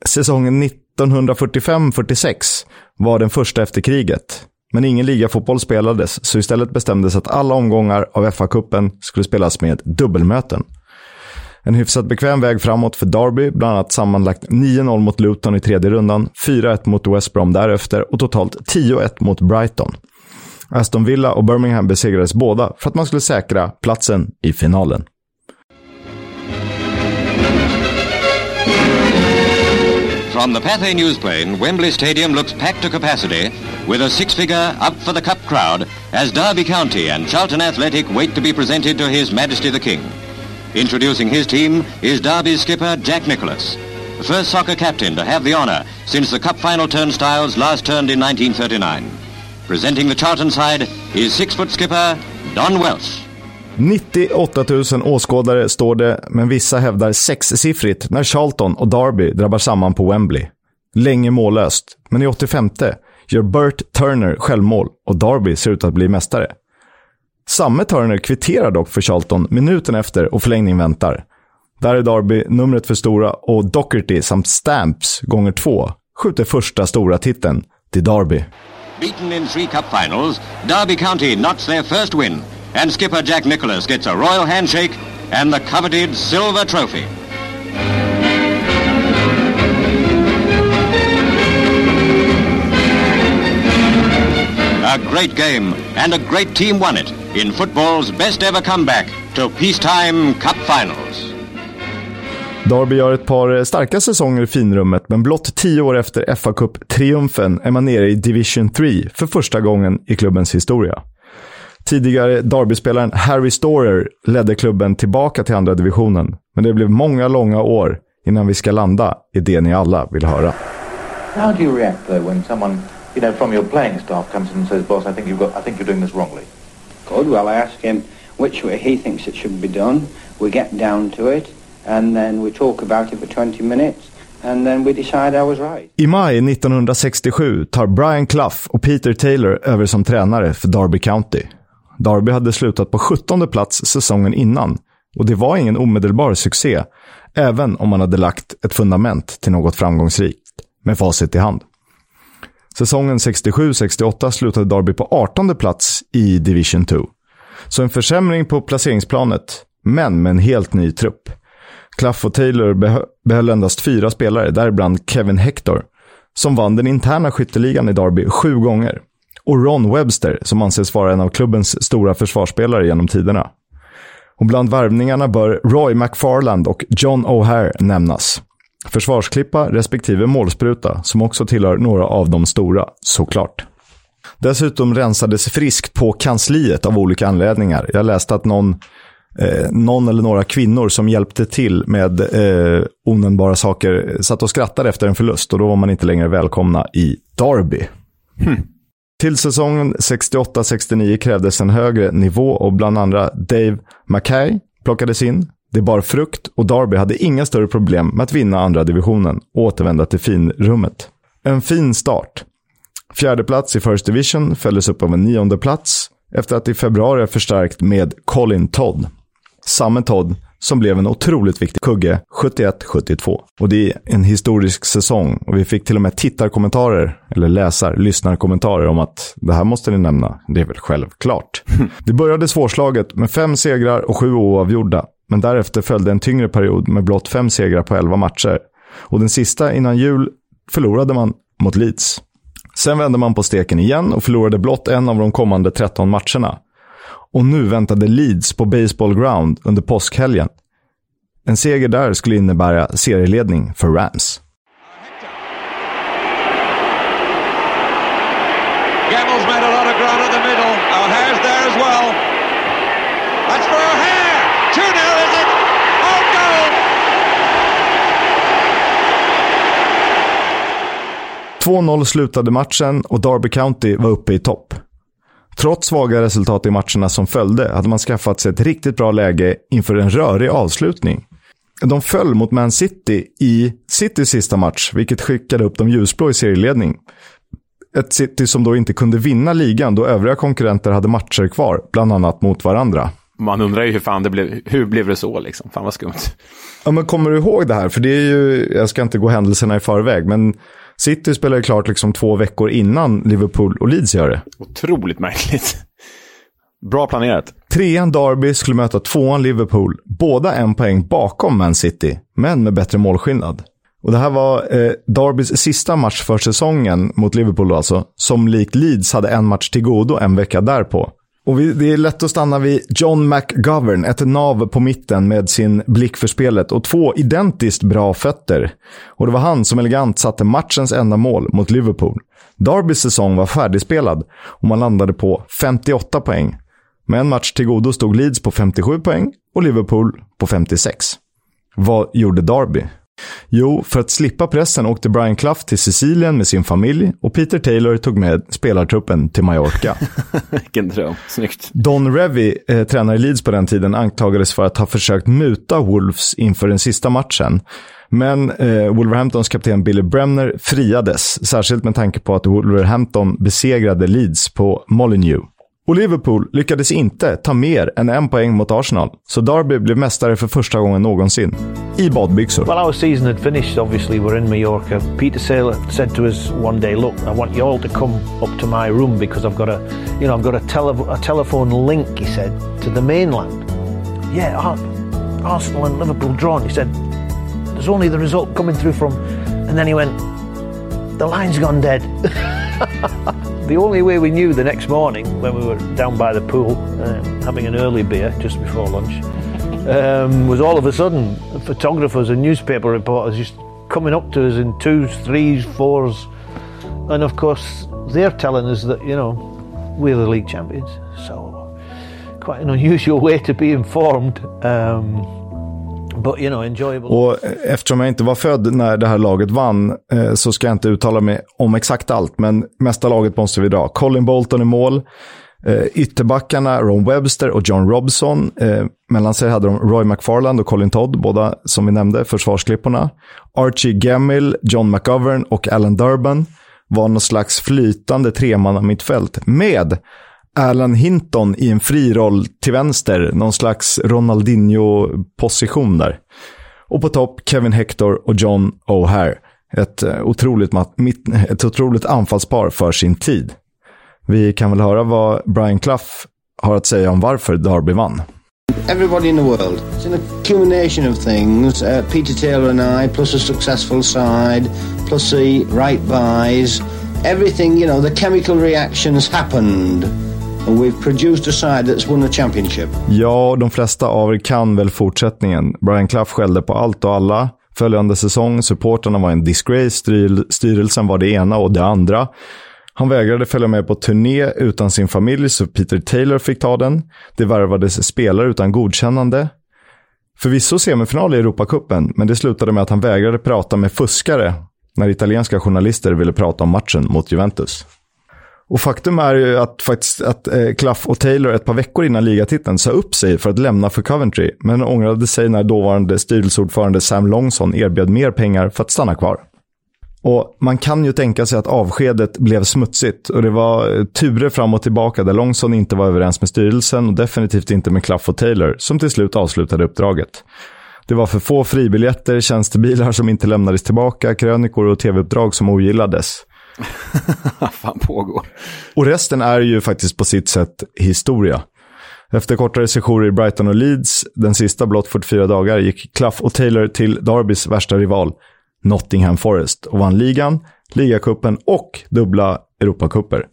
Säsongen 1945-46 var den första efter kriget, men ingen ligafotboll spelades, så istället bestämdes att alla omgångar av FA-cupen skulle spelas med dubbelmöten. En hyfsat bekväm väg framåt för Derby, bland annat sammanlagt 9-0 mot Luton i tredje rundan, 4-1 mot West Brom därefter och totalt 10-1 mot Brighton. Aston Villa och Birmingham besegrades båda för att man skulle säkra platsen i finalen. From the Pathé newsplane, Wembley Stadium looks packed to capacity with a six-figure up for the cup crowd as Derby County and Charlton Athletic wait to be presented to His Majesty the King. Introducing his team is Derby's skipper Jack Nicholas, the first soccer captain to have the honour since the cup final turnstiles last turned in 1939. Presenting the Charlton side is six-foot skipper Don Welsh. 98 000 åskådare står det, men vissa hävdar sexsiffrigt när Charlton och Derby drabbar samman på Wembley. Länge mållöst, men i 85 gör Bert Turner självmål och Derby ser ut att bli mästare. Samme Turner kvitterar dock för Charlton minuten efter och förlängning väntar. Där är Derby numret för stora och Docherty samt Stamps gånger två skjuter första stora titeln till Derby. Beaten in three cup finals, Derby County knots their first win, and skipper Jack Nicholas gets a royal handshake and the coveted silver trophy. A great game, and a great team won it in football's best ever comeback to peacetime cup finals. Derby gör ett par starka säsonger i finrummet, men blott tio år efter fa Cup-triumfen är man nere i Division 3 för första gången i klubbens historia. Tidigare Derby-spelaren Harry Storer ledde klubben tillbaka till andra divisionen, men det blev många långa år innan vi ska landa i det ni alla vill höra. How do you react though when someone, you know, from your playing staff comes in and says, "Boss, I think you've got, I think you're doing this wrongly." Good. Well, I ask him which way he thinks it should be done. We get down to it, and then we talk about it for 20 minutes, and then we decide I was right. I maj 1967 tar Brian Clough och Peter Taylor över som tränare för Derby County. Derby hade slutat på 17 plats säsongen innan och det var ingen omedelbar succé, även om man hade lagt ett fundament till något framgångsrikt, med facit i hand. Säsongen 67-68 slutade Derby på 18 plats i Division 2. Så en försämring på placeringsplanet, men med en helt ny trupp. Claff och Taylor beh behöll endast fyra spelare, däribland Kevin Hector, som vann den interna skytteligan i Derby sju gånger. Och Ron Webster, som anses vara en av klubbens stora försvarsspelare genom tiderna. Och bland värvningarna bör Roy McFarland och John O'Hare nämnas. Försvarsklippa respektive målspruta, som också tillhör några av de stora, såklart. Dessutom rensades friskt på kansliet av olika anledningar. Jag läste att någon, eh, någon eller några kvinnor som hjälpte till med eh, onämnbara saker satt och skrattade efter en förlust och då var man inte längre välkomna i Derby. Hmm. Till säsongen 68-69 krävdes en högre nivå och bland andra Dave Mackay plockades in. Det bar frukt och Derby hade inga större problem med att vinna andra divisionen och återvända till finrummet. En fin start. Fjärde plats i First Division följdes upp av en nionde plats efter att i februari förstärkt med Colin Todd. Samme Todd som blev en otroligt viktig kugge 71-72. Och det är en historisk säsong och vi fick till och med tittarkommentarer, eller läsar, lyssnarkommentarer om att det här måste ni nämna. Det är väl självklart. [laughs] det började svårslaget med fem segrar och sju oavgjorda. Men därefter följde en tyngre period med blott fem segrar på elva matcher. Och den sista innan jul förlorade man mot Leeds. Sen vände man på steken igen och förlorade blott en av de kommande 13 matcherna. Och nu väntade Leeds på Baseball Ground under påskhelgen. En seger där skulle innebära serieledning för Rams. Gamble's made a lot of ground in the middle. O'Hare's there as well. That's for O'Hare. 2 0 is it? Oh, goal! 2-0 slutade matchen och Derby County var uppe i topp. Trots svaga resultat i matcherna som följde hade man skaffat sig ett riktigt bra läge inför en rörig avslutning. De föll mot Man City i Citys sista match, vilket skickade upp de ljusblå i serieledning. Ett City som då inte kunde vinna ligan då övriga konkurrenter hade matcher kvar, bland annat mot varandra. Man undrar ju hur fan det blev, hur blev det så liksom? Fan vad skumt. Ja, men kommer du ihåg det här? För det är ju, jag ska inte gå händelserna i förväg, men City spelar ju klart liksom två veckor innan Liverpool och Leeds gör det. Otroligt märkligt. [laughs] Bra planerat. Trean Derby skulle möta tvåan Liverpool, båda en poäng bakom Man City, men med bättre målskillnad. Och det här var eh, Derbys sista match för säsongen mot Liverpool alltså, som likt Leeds hade en match till godo en vecka därpå. Och vi, det är lätt att stanna vid John McGovern, ett nav på mitten med sin blick för spelet och två identiskt bra fötter. Och det var han som elegant satte matchens enda mål mot Liverpool. Derbys säsong var färdigspelad och man landade på 58 poäng. Med en match till godo stod Leeds på 57 poäng och Liverpool på 56. Vad gjorde Derby? Jo, för att slippa pressen åkte Brian Clough till Sicilien med sin familj och Peter Taylor tog med spelartruppen till Mallorca. [laughs] Vilken dröm. Snyggt. Don Revy, eh, tränare i Leeds på den tiden, anklagades för att ha försökt muta Wolves inför den sista matchen. Men eh, Wolverhamptons kapten Billy Bremner friades, särskilt med tanke på att Wolverhampton besegrade Leeds på Molineux. Och Liverpool lyckades inte ta mer än en poäng mot Arsenal, så Derby blev mästare för första gången någonsin. I badbyxor. Well, our season had finished, obviously. We're in Mallorca. Peter Saylor said to us one day, look, I want you all to come up to my room because I've got a, you know, I've got a, tele- a telephone link, he said, to the mainland. Yeah, Ar- Arsenal and Liverpool drawn. He said, there's only the result coming through from... And then he went, the line's gone dead. [laughs] the only way we knew the next morning when we were down by the pool um, having an early beer just before lunch um, was all of a sudden photographers and newspaper reporters just coming up to us in twos, threes, fours, and of course they're telling us that you know we're the league champions. So quite an unusual [laughs] way to be informed. Um, but, you know, enjoyable. Och eh, eftersom jag inte var född när det här laget vann eh, så ska jag inte uttala mig om exakt allt, men mesta laget måste vi dra. Colin Bolton i mål, eh, ytterbackarna Ron Webster och John Robson. Eh, mellan sig hade de Roy McFarland och Colin Todd, båda som vi nämnde, försvarsklipporna. Archie Gemmil, John McGovern och Alan Durban var någon slags flytande tremanna mittfält med Alan Hinton i en fri roll till vänster. Någon slags Ronaldinho-position där. Och på topp Kevin Hector och John O'Hare. Ett eh, otroligt, [laughs] ett otroligt anfallspar för sin tid. Vi kan väl höra vad Brian Clough har att säga om varför Derby vann. Everybody in the world. It's an accumulation of things. Uh, Peter Taylor and I, plus a successful side, plus the right buys. Everything, you know, the chemical reactions happened. And we've produced a side that's won a championship. Ja, de flesta av er kan väl fortsättningen. Brian Clough skällde på allt och alla. Följande säsong, supporterna var en disgrace, styrelsen var det ena och det andra. Han vägrade följa med på turné utan sin familj, så Peter Taylor fick ta den. Det värvades spelare utan godkännande. Förvisso semifinal i Europacupen, men det slutade med att han vägrade prata med fuskare när italienska journalister ville prata om matchen mot Juventus. Och faktum är ju att, faktiskt, att eh, Clough och Taylor ett par veckor innan ligatiteln sa upp sig för att lämna för Coventry, men ångrade sig när dåvarande styrelseordförande Sam Longson erbjöd mer pengar för att stanna kvar. Och man kan ju tänka sig att avskedet blev smutsigt och det var eh, turer fram och tillbaka där Longson inte var överens med styrelsen och definitivt inte med Clough och Taylor som till slut avslutade uppdraget. Det var för få fribiljetter, tjänstebilar som inte lämnades tillbaka, krönikor och tv-uppdrag som ogillades. Vad [laughs] fan pågår? Och resten är ju faktiskt på sitt sätt historia. Efter kortare sessioner i Brighton och Leeds, den sista blott 44 dagar, gick Clough och Taylor till Derbys värsta rival, Nottingham Forest, och vann ligan, ligacupen och dubbla Europacuper.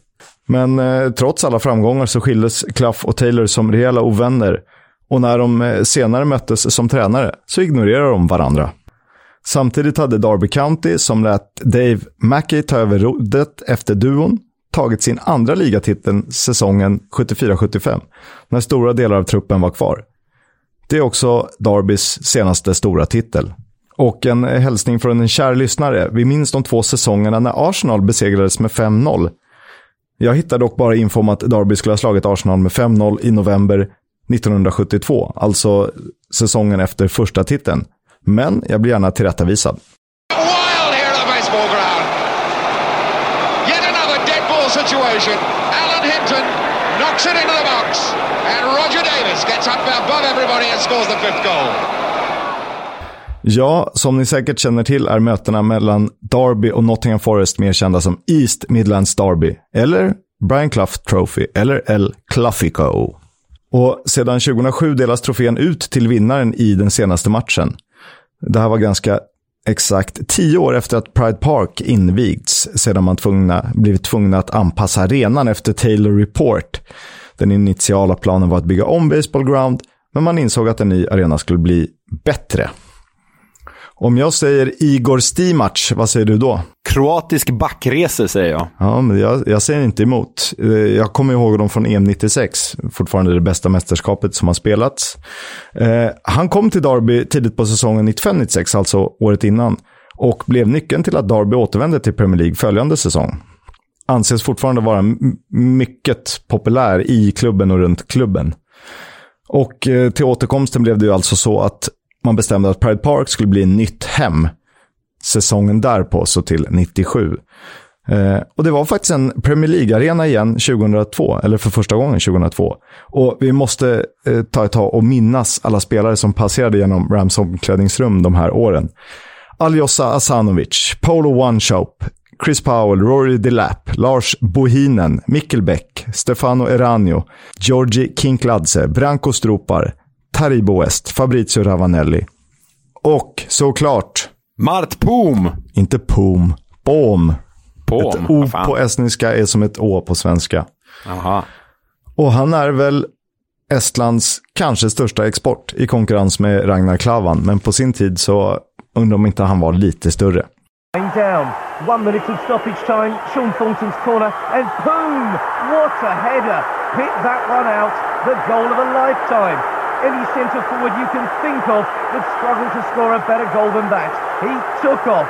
Men eh, trots alla framgångar så skildes Clough och Taylor som rejäla ovänner. Och när de eh, senare möttes som tränare så ignorerade de varandra. Samtidigt hade Darby County, som lät Dave Mackey ta över rodret efter duon, tagit sin andra ligatitel säsongen 74-75, när stora delar av truppen var kvar. Det är också Darbys senaste stora titel. Och en hälsning från en kär lyssnare. Vi minns de två säsongerna när Arsenal besegrades med 5-0. Jag hittade dock bara info om att Derby skulle ha slagit Arsenal med 5-0 i november 1972, alltså säsongen efter första titeln. Men jag blir gärna tillrättavisad. Wild here at the baseball ground. Yet another dead ball situation. Alan Hinton knocks it into the box. And Roger Davis gets up above everybody and scores the fifth goal. Ja, som ni säkert känner till är mötena mellan Derby och Nottingham Forest mer kända som East Midlands Derby, eller Brian Clough Trophy, eller El Cluffico. Och sedan 2007 delas trofén ut till vinnaren i den senaste matchen. Det här var ganska exakt tio år efter att Pride Park invigts, sedan man tvungna, blivit tvungna att anpassa arenan efter Taylor Report. Den initiala planen var att bygga om Baseball Ground, men man insåg att en ny arena skulle bli bättre. Om jag säger Igor Stimac, vad säger du då? Kroatisk backrese säger jag. Ja, men jag, jag säger inte emot. Eh, Jag kommer ihåg dem från EM 96, fortfarande det bästa mästerskapet som har spelats. Eh, han kom till Derby tidigt på säsongen 95-96, alltså året innan, och blev nyckeln till att Derby återvände till Premier League följande säsong. Anses fortfarande vara mycket populär i klubben och runt klubben. Och eh, till återkomsten blev det ju alltså så att man bestämde att Pride Park skulle bli nytt hem säsongen därpå, så till 97. Eh, och det var faktiskt en Premier League-arena igen 2002, eller för första gången 2002. Och vi måste eh, ta ett tag och minnas alla spelare som passerade genom Rams omklädningsrum de här åren. Aljosa Asanovic, Polo Oneshop, Chris Powell, Rory Delapp, Lars Bohinen, Mikkel Beck, Stefano Eranio, Georgi Kinkladze, Branko Stropar, Taribo West, Fabrizio Ravanelli. Och såklart... Mart Poom! Inte Poom. Boom. Poom? Ett O på estniska är som ett Å på svenska. Jaha. Och han är väl Estlands kanske största export i konkurrens med Ragnar Klavan. Men på sin tid så undrar om inte han var lite större. down. One minute of stoppage time. Sean Thornton's corner. And boom! What a header. Hit that one out. The goal of a lifetime. Any centre forward you can think of would struggle to score a better goal than that. He took off.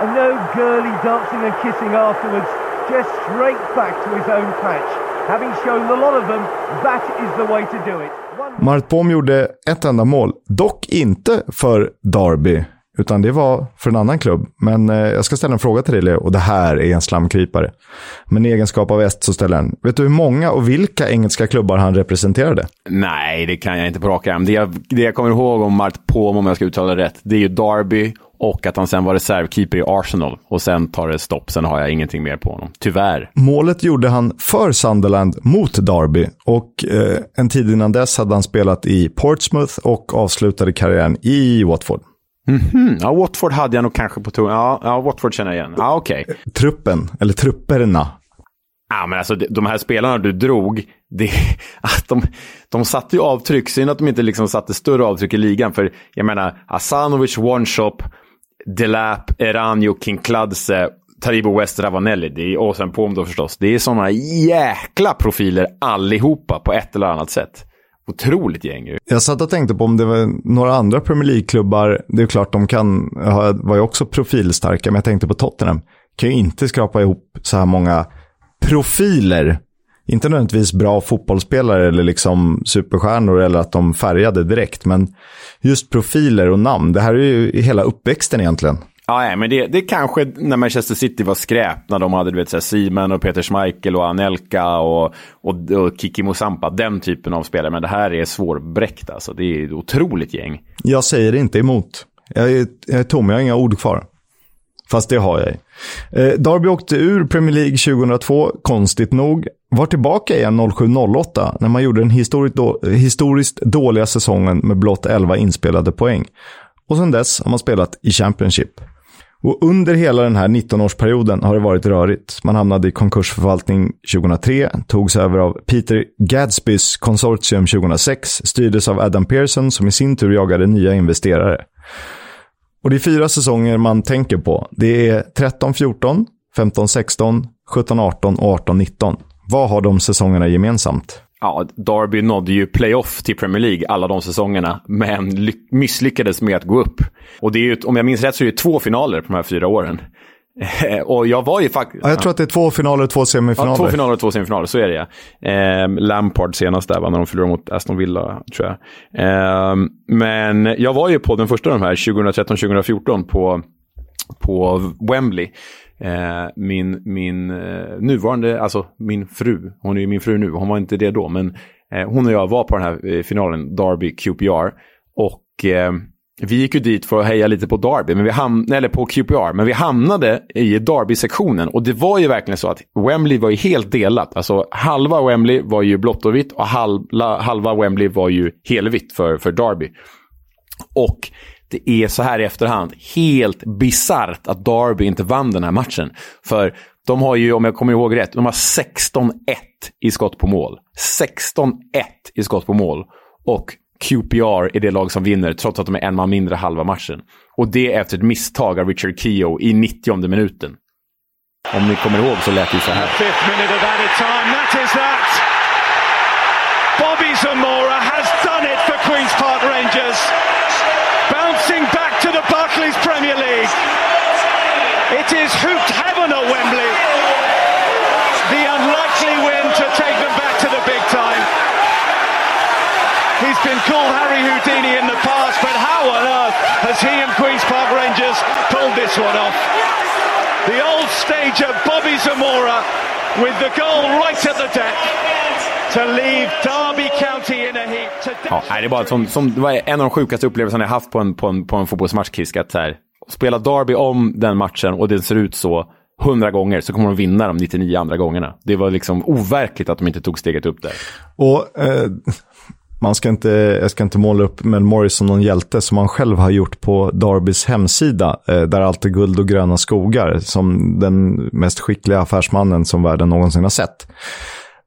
And no girly dancing and kissing afterwards. Just straight back to his own patch. Having shown a lot of them, that is the way to do it. Mart Bohm gjorde ett enda mål, dock inte för Derby, utan det var för en annan klubb. Men eh, jag ska ställa en fråga till dig, Leo, och det här är en slamkrypare. Men i egenskap av est så ställer den. Vet du hur många och vilka engelska klubbar han representerade? Nej, det kan jag inte på rak arm. Det jag, det jag kommer ihåg om Mart Poom, om jag ska uttala det rätt, det är ju Derby och att han sen var reservkeeper i Arsenal. Och sen tar det stopp, sen har jag ingenting mer på honom. Tyvärr. Målet gjorde han för Sunderland mot Derby och eh, en tid innan dess hade han spelat i Portsmouth och avslutade karriären i Watford. Mhm. Ja, Watford hade jag nog kanske på tungan. Ja, ja, Watford känner jag igen. Ja, okej. Truppen, eller trupperna. Ja, men alltså de- här spelarna du drog, det, [laughs] att de, de satte ju avtryck. Synd att de inte liksom satte större avtryck i ligan. För jag menar, Asanovic, One-Shop, Delap, Eranio, Kinkladze, Taribo West, Ravanelli. Det är, och sen Pom då förstås. Det är sådana jäkla profiler allihopa på ett eller annat sätt. Otroligt gäng ju. Jag satt och tänkte på om det var några andra Premier League-klubbar. Det är klart de kan, var ju också profilstarka, men jag tänkte på Tottenham. Kan ju inte skrapa ihop så här många profiler. Inte nödvändigtvis bra fotbollsspelare eller liksom superstjärnor eller att de färgade direkt, men just profiler och namn. Det här är ju hela uppväxten egentligen. Ja, men det, det kanske när Manchester City var skräp, när de hade du vet, så här, Simon och Peter Schmeichel och Anelka och, och, och Kiki Mosampa, den typen av spelare. Men det här är svårbräckt alltså. Det är ett otroligt gäng. Jag säger inte emot. Jag är, jag är tom, jag har inga ord kvar. Fast det har jag. Eh, Derby åkte ur Premier League 2002, konstigt nog. Var tillbaka igen 07-08 när man gjorde den historiskt, då, historiskt dåliga säsongen med blott 11 inspelade poäng. Och sedan dess har man spelat i Championship. Och under hela den här 19-årsperioden har det varit rörigt. Man hamnade i konkursförvaltning 2003, togs över av Peter Gadsbys konsortium 2006, styrdes av Adam Pearson som i sin tur jagade nya investerare. Och det är fyra säsonger man tänker på. Det är 13-14, 15-16, 17-18 och 18-19. Vad har de säsongerna gemensamt? Ja, Derby nådde ju playoff till Premier League alla de säsongerna, men misslyckades med att gå upp. Och det är ju, om jag minns rätt så är det två finaler på de här fyra åren. och jag var ju faktiskt... Ja, jag tror att det är två finaler och två semifinaler. Ja, två finaler och två semifinaler, så är det ja. Eh, Lampard senast där, va, när de förlorade mot Aston Villa, tror jag. Eh, men jag var ju på den första av de här, 2013-2014, på, på Wembley. Eh, min min eh, nuvarande, alltså min fru, hon är ju min fru nu, hon var inte det då, men eh, hon och jag var på den här eh, finalen, Derby QPR. Och eh, vi gick ju dit för att heja lite på Derby, men vi hamn, eller på QPR, men vi hamnade i Derby-sektionen. Och det var ju verkligen så att Wembley var ju helt delat. Alltså halva Wembley var ju blått och vitt och halva, halva Wembley var ju helvitt för, för Derby. Och det är så här i efterhand helt bisarrt att Derby inte vann den här matchen. För de har ju, om jag kommer ihåg rätt, de har 16-1 i skott på mål. 16-1 i skott på mål. Och QPR är det lag som vinner, trots att de är en man mindre halva matchen. Och det efter ett misstag av Richard Keogh i 90 minuten. Om ni kommer ihåg så lät det så här. Bobby Zamora has done it for Queen's Park Rangers. Barclays Premier League. It is hooped heaven at Wembley. The unlikely win to take them back to the big time. He's been called Harry Houdini in the past, but how on earth has he and Queen's Park Rangers pulled this one off? The old stager Bobby Zamora with the goal right at the deck to leave Derby County in a heap. To Ja, nej, det, är bara som, som, det var en av de sjukaste upplevelserna jag haft på en, på en, på en fotbollsmatch, Kisk. Att så här, spela Derby om den matchen och det ser ut så hundra gånger så kommer de vinna de 99 andra gångerna. Det var liksom overkligt att de inte tog steget upp där. Och eh, man ska inte, jag ska inte måla upp Mel Morris som någon hjälte som han själv har gjort på Darbys hemsida. Eh, där allt är guld och gröna skogar. Som den mest skickliga affärsmannen som världen någonsin har sett.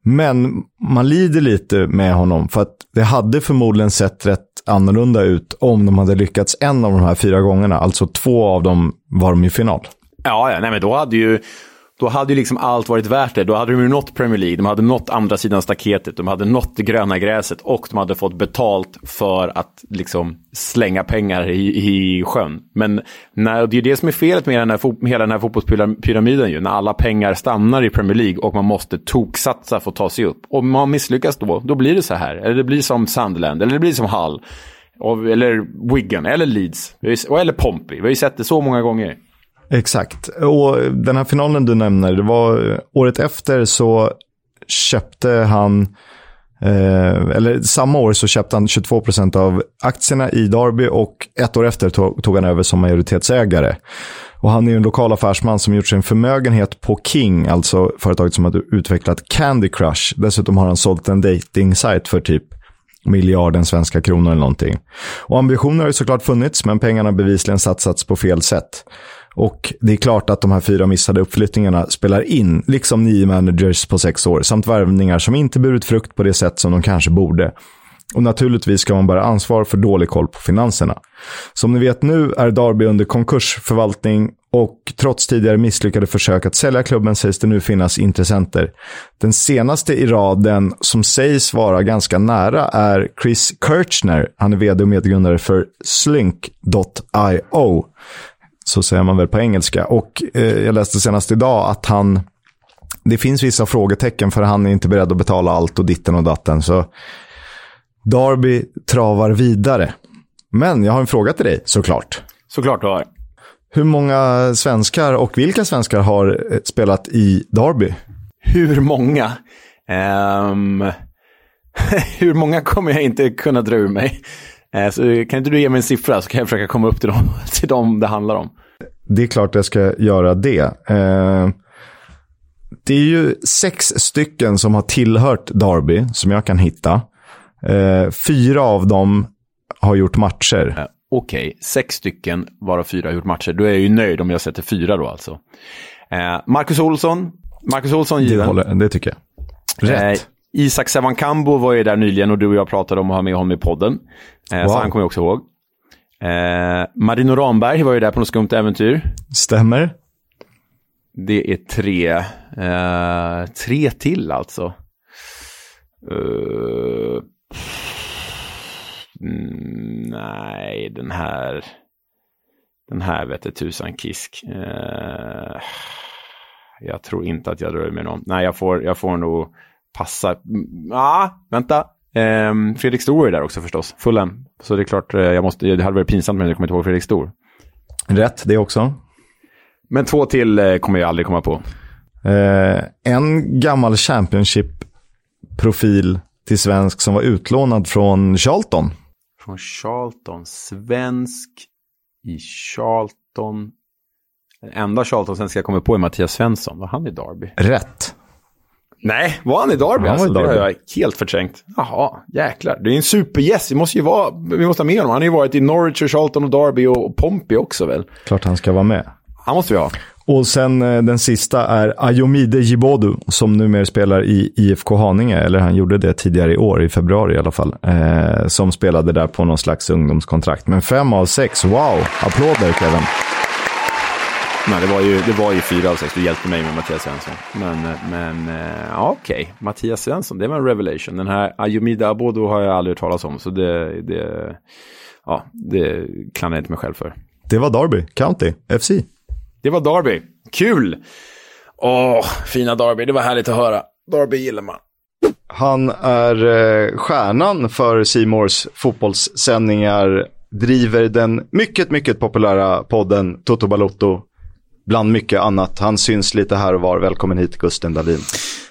Men man lider lite med honom för att det hade förmodligen sett rätt annorlunda ut om de hade lyckats en av de här fyra gångerna. Alltså två av dem var de i final. Ja, ja nej, men då hade ju då hade ju liksom allt varit värt det. Då hade de ju nått Premier League, de hade nått andra sidan staketet, de hade nått det gröna gräset och de hade fått betalt för att liksom slänga pengar i, i sjön. Men när, det är ju det som är felet med den här, hela den här fotbollspyramiden ju, när alla pengar stannar i Premier League och man måste toksatsa för att ta sig upp. Och man misslyckas då, då blir det så här. Eller det blir som Sunderland, eller det blir som Hull, eller Wigan, eller Leeds, eller Pompey. Vi har ju sett det så många gånger. Exakt. Och den här finalen du nämner, det var eh, året efter så köpte han, eh, eller samma år så köpte han 22% av aktierna i Darby och ett år efter tog, tog han över som majoritetsägare. Och han är ju en lokal affärsman som gjort sin förmögenhet på King, alltså företaget som har utvecklat Candy Crush. Dessutom har han sålt en dating för typ miljarden svenska kronor eller någonting. Och ambitioner har ju såklart funnits, men pengarna har bevisligen satsats på fel sätt. Och det är klart att de här fyra missade uppflyttningarna spelar in, liksom nio managers på sex år, samt värvningar som inte burit frukt på det sätt som de kanske borde. Och naturligtvis ska man bära ansvar för dålig koll på finanserna. Som ni vet nu är Darby under konkursförvaltning och trots tidigare misslyckade försök att sälja klubben sägs det nu finnas intressenter. Den senaste i raden som sägs vara ganska nära är Chris Kirchner. Han är vd och medgrundare för Slink.io. Så säger man väl på engelska. Och eh, jag läste senast idag att han, det finns vissa frågetecken för han är inte beredd att betala allt och ditten och datten. Så Darby travar vidare. Men jag har en fråga till dig såklart. Såklart du har. Hur många svenskar och vilka svenskar har eh, spelat i Derby? Hur många? Um, [laughs] hur många kommer jag inte kunna dra ur mig. Uh, så kan inte du ge mig en siffra så kan jag försöka komma upp till dem, [laughs] till dem det handlar om. Det är klart jag ska göra det. Uh, det är ju sex stycken som har tillhört Derby som jag kan hitta. Uh, fyra av dem har gjort matcher. okej, sex stycken varav fyra har gjort matcher. Då är jag ju nöjd om jag sätter fyra då alltså. Eh, Marcus Olsson, Marcus Olsson Det, given. håller, det tycker jag. Rätt. Isak Sevankambo var ju där nyligen och du och jag pratade om att ha med honom i podden. Eh, Wow. Så han kommer jag också ihåg. Eh, Marino Ramberg var ju där på något skumt äventyr. Stämmer. Det är tre. Eh, tre till alltså. Eh, mm, nej, den här. Den här vete tusan kisk. Eh, jag tror inte att jag drar med någon. Nej, jag får, jag får nog passa. Mm, ah, vänta. Eh, Fredrik Stor är där också förstås. Fulham. Så det är klart, eh, jag måste, det hade varit pinsamt men jag kommer inte ihåg Fredrik Stor. Rätt det också. Men två till eh, kommer jag aldrig komma på. Eh, en gammal Championship-profil till svensk som var utlånad från Charlton. Från Charlton. Svensk i Charlton. Den enda Charlton-svenska jag kommer på är Mattias Svensson. Var han i Derby? Rätt. Nej, var han i Derby? Han var i alltså? Det Derby. har jag helt förträngt. Jaha, jäklar. Det är en supergäst. Vi måste ju vara, vi måste ha med honom. Han har ju varit i Norwich och Charlton och Derby och Pompey också väl? Klart han ska vara med. Han måste vi ha. Och sen eh, den sista är Ayomide Jibodu som numera spelar i IFK Haninge, eller han gjorde det tidigare i år, i februari i alla fall. Eh, som spelade där på någon slags ungdomskontrakt. Men fem av sex, wow! Applåder Kevin. Nej, det var ju, det var ju fyra av sex. Du hjälpte mig med Mattias Svensson. Men, men eh, ja, okej. Mattias Svensson, det var en revelation. Den här Ayomida Abodo har jag aldrig hört talas om. Så det, det, ja, det klandrar jag inte mig själv för. Det var Derby, County, FC. Det var Derby. Kul! Åh, fina Derby. Det var härligt att höra. Derby gillar man. Han är eh, stjärnan för Simors fotbollssändningar, driver den mycket, mycket populära podden Toto Balotto, bland mycket annat. Han syns lite här och var. Välkommen hit Gusten Dahlin.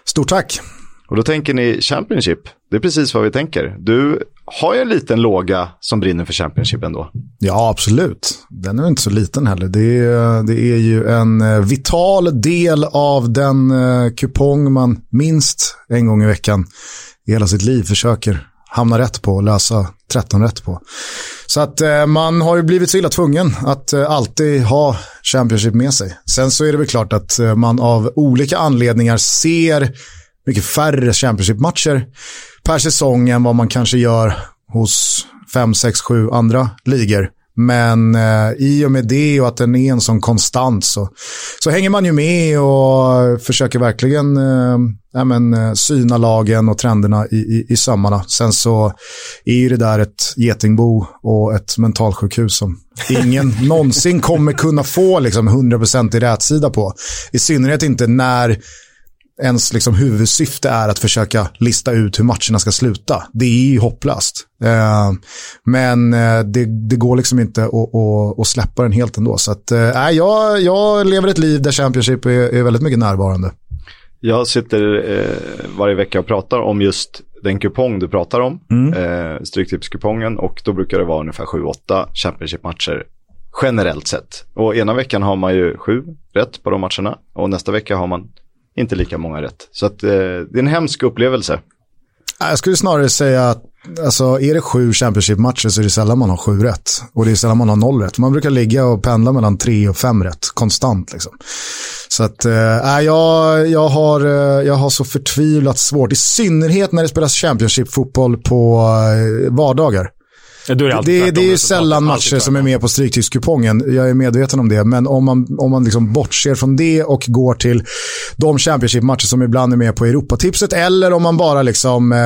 Stort tack. Och då tänker ni Championship. Det är precis vad vi tänker. Du har ju en liten låga som brinner för Championship ändå. Ja, absolut. Den är inte så liten heller. Det är, det är ju en eh, vital del av den eh, kupong man minst en gång i veckan i hela sitt liv försöker hamna rätt på och lösa 13 rätt på. Så att eh, man har ju blivit så illa tvungen att eh, alltid ha Championship med sig. Sen så är det väl klart att eh, man av olika anledningar ser mycket färre Championship-matcher per säsong än vad man kanske gör hos fem, sex, sju andra ligor. Men eh, i och med det och att den är en sån konstant så, så hänger man ju med och försöker verkligen eh, ja, men, eh, syna lagen och trenderna i, i, i sömmarna. Sen så är ju det där ett getingbo och ett mentalsjukhus som ingen [laughs] någonsin kommer kunna få liksom 100% i rätsida på. I synnerhet inte när ens liksom huvudsyfte är att försöka lista ut hur matcherna ska sluta. Det är ju hopplöst. Eh, men eh, det, det går liksom inte att, släppa den helt ändå. Så att, eh, jag, jag lever ett liv där Championship är, är väldigt mycket närvarande. Jag sitter eh, varje vecka och pratar om just den kupong du pratar om, Mm. eh, Stryktipskupongen, och då brukar det vara ungefär 7-8 Championship-matcher generellt sett. Och ena veckan har man ju sju rätt på de matcherna och nästa vecka har man inte lika många rätt. Så att, eh, det är en hemsk upplevelse. Jag skulle snarare säga att alltså, är det sju Championship-matcher så är det sällan man har sju rätt. Och det är sällan man har noll rätt. Man brukar ligga och pendla mellan tre och fem rätt konstant. Liksom. Så att, äh, jag, jag, har, eh, jag har så förtvivlat svårt. I synnerhet när det spelas Championship-fotboll på eh, vardagar. Ja, det Det, det, är ju sällan matcher som är med på Stryktipskupongen. Jag är medveten om det. Men om man, om man liksom bortser från det och går till de Championship-matcher som ibland är med på Europatipset. Eller om man bara liksom, eh,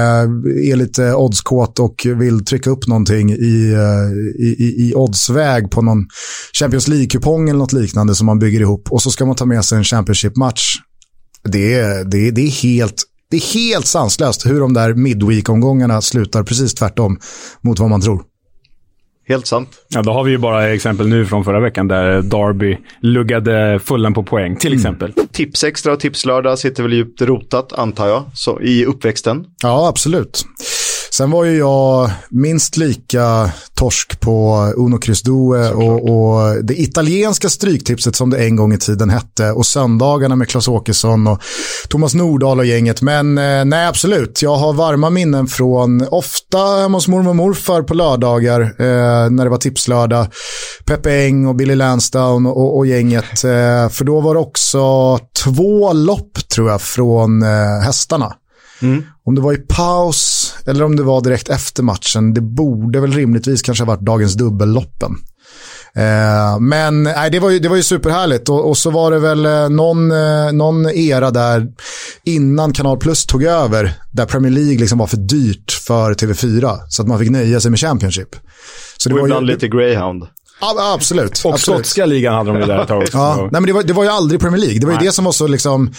är lite oddskåt och vill trycka upp någonting i, eh, i, i, i oddsväg på någon Champions League-kupong eller något liknande som man bygger ihop. Och så ska man ta med sig en Championship-match. Det, det, det är helt det är helt sanslöst hur de där midweek-omgångarna slutar precis tvärtom mot vad man tror. Helt sant. Ja, då har vi ju bara exempel nu från förra veckan där Derby luggade fullen på poäng, till exempel. Tipsextra och tipslördag sitter väl djupt rotat antar jag, så, i uppväxten. Ja, absolut. Sen var ju jag minst lika torsk på Uno Kryss Due och, och det italienska stryktipset som det en gång i tiden hette och söndagarna med Klas Åkesson och Thomas Nordahl och gänget. Men eh, nej, absolut. Jag har varma minnen från ofta hemma hos mormor och morfar på lördagar eh, när det var tipslördag. Peppe Eng och Billy Lansdown och, och gänget. Eh, för då var det också två lopp tror jag från eh, hästarna. Mm. Om det var i paus eller om det var direkt efter matchen, det borde väl rimligtvis kanske ha varit dagens dubbelloppen. Eh, men nej, det, var ju, det var ju superhärligt och, och så var det väl eh, någon, eh, någon era där innan Kanal Plus tog över där Premier League liksom var för dyrt för TV4 så att man fick nöja sig med Championship. Så det och var ibland ju, lite greyhound. Ja, absolut. Och absolut. skotska ligan hade de ju där ett tag också. Ja, nej, men det, var, det var ju aldrig Premier League. Det var ju Nej. det som var så liksom...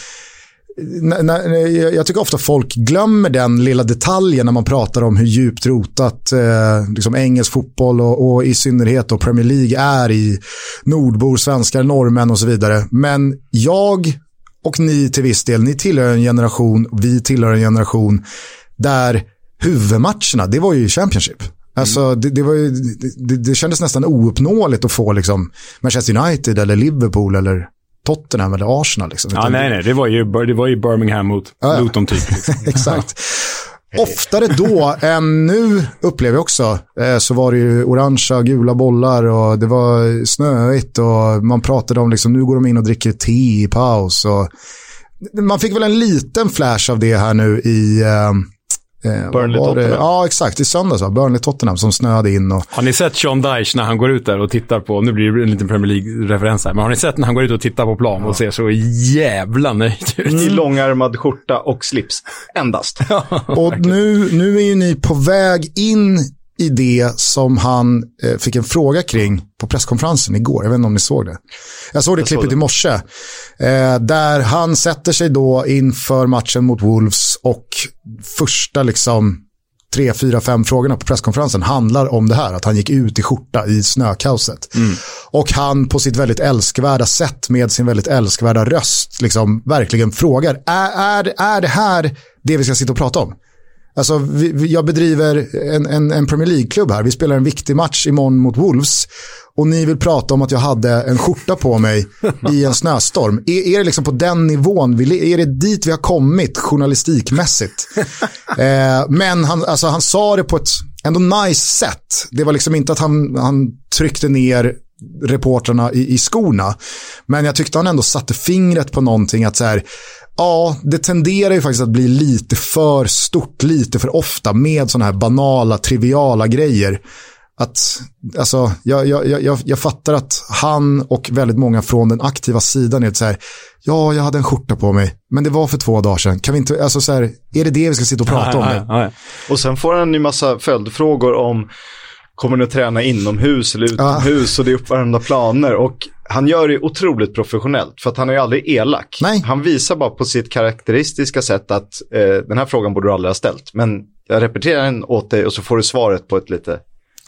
Jag- jag tycker ofta folk glömmer den lilla detaljen när man pratar om hur djupt rotat eh, liksom engelsk fotboll och, och i synnerhet då Premier League är i nordbor, svenskar, norrmän och så vidare. Men jag och ni till viss del, ni tillhör en generation, vi tillhör en generation där huvudmatcherna, det var ju Championship. Alltså, det, det, var ju, det, det kändes nästan ouppnåeligt att få liksom, Manchester United eller Liverpool eller Tottenham eller Arsenal. Liksom. Ja, nej, nej. Det var ju, det var ju Birmingham mot Ja. Luton typ. Liksom. [laughs] Exakt. Oftare då än nu upplever jag också. Eh, så var det ju orangea, gula bollar och det var snöigt och man pratade om liksom nu går de in och dricker te i paus. Och man fick väl en liten flash av det här nu i eh, var? Burnley-Tottenham. Ja, exakt. I söndags, va? Burnley-Tottenham som snöade in. Och, Har ni sett Sean Dyche när han går ut där och tittar på, nu blir det en liten Premier League-referens här, men har ni sett när han går ut och tittar på plan och ser så jävla nöjd ut? I långärmad skjorta och slips. Endast. [laughs] Och nu, nu är ju ni på väg in i det som han eh, fick en fråga kring på presskonferensen igår. Jag vet inte om ni såg det. Jag såg det Jag såg klippet det. i morse. Eh, där han sätter sig då inför matchen mot Wolves och första liksom tre, fyra, fem frågorna på presskonferensen handlar om det här. Att han gick ut i skjorta i snökaoset. Och han på sitt väldigt älskvärda sätt med sin väldigt älskvärda röst liksom verkligen frågar. Är, är, är det här det vi ska sitta och prata om? Alltså, vi, vi, jag bedriver en, en, en Premier League-klubb här. Vi spelar en viktig match imorgon mot Wolves. Och ni vill prata om att jag hade en skjorta på mig i en snöstorm. Är, är det liksom på den nivån, vi, är det dit vi har kommit journalistikmässigt? [laughs] eh, men han, alltså, han sa det på ett ändå nice sätt. Det var liksom inte att han, han tryckte ner reportrarna i, i skorna. Men jag tyckte han ändå satte fingret på någonting att så här, ja, det tenderar ju faktiskt att bli lite för stort, lite för ofta med sådana här banala, triviala grejer. Att, alltså, jag, jag, jag, jag fattar att han och väldigt många från den aktiva sidan är så här, ja, jag hade en skjorta på mig, men det var för två dagar sedan. Kan vi inte, alltså så här, är det det vi ska sitta och prata om? [laughs] Och sen får han ju massa följdfrågor om kommer ni att träna inomhus eller utomhus och det är uppvärmda planer. Och han gör det otroligt professionellt för att han är ju aldrig elak. Han visar bara på sitt karaktäristiska sätt att eh, den här frågan borde du aldrig ha ställt. Men jag repeterar den åt dig och så får du svaret på ett lite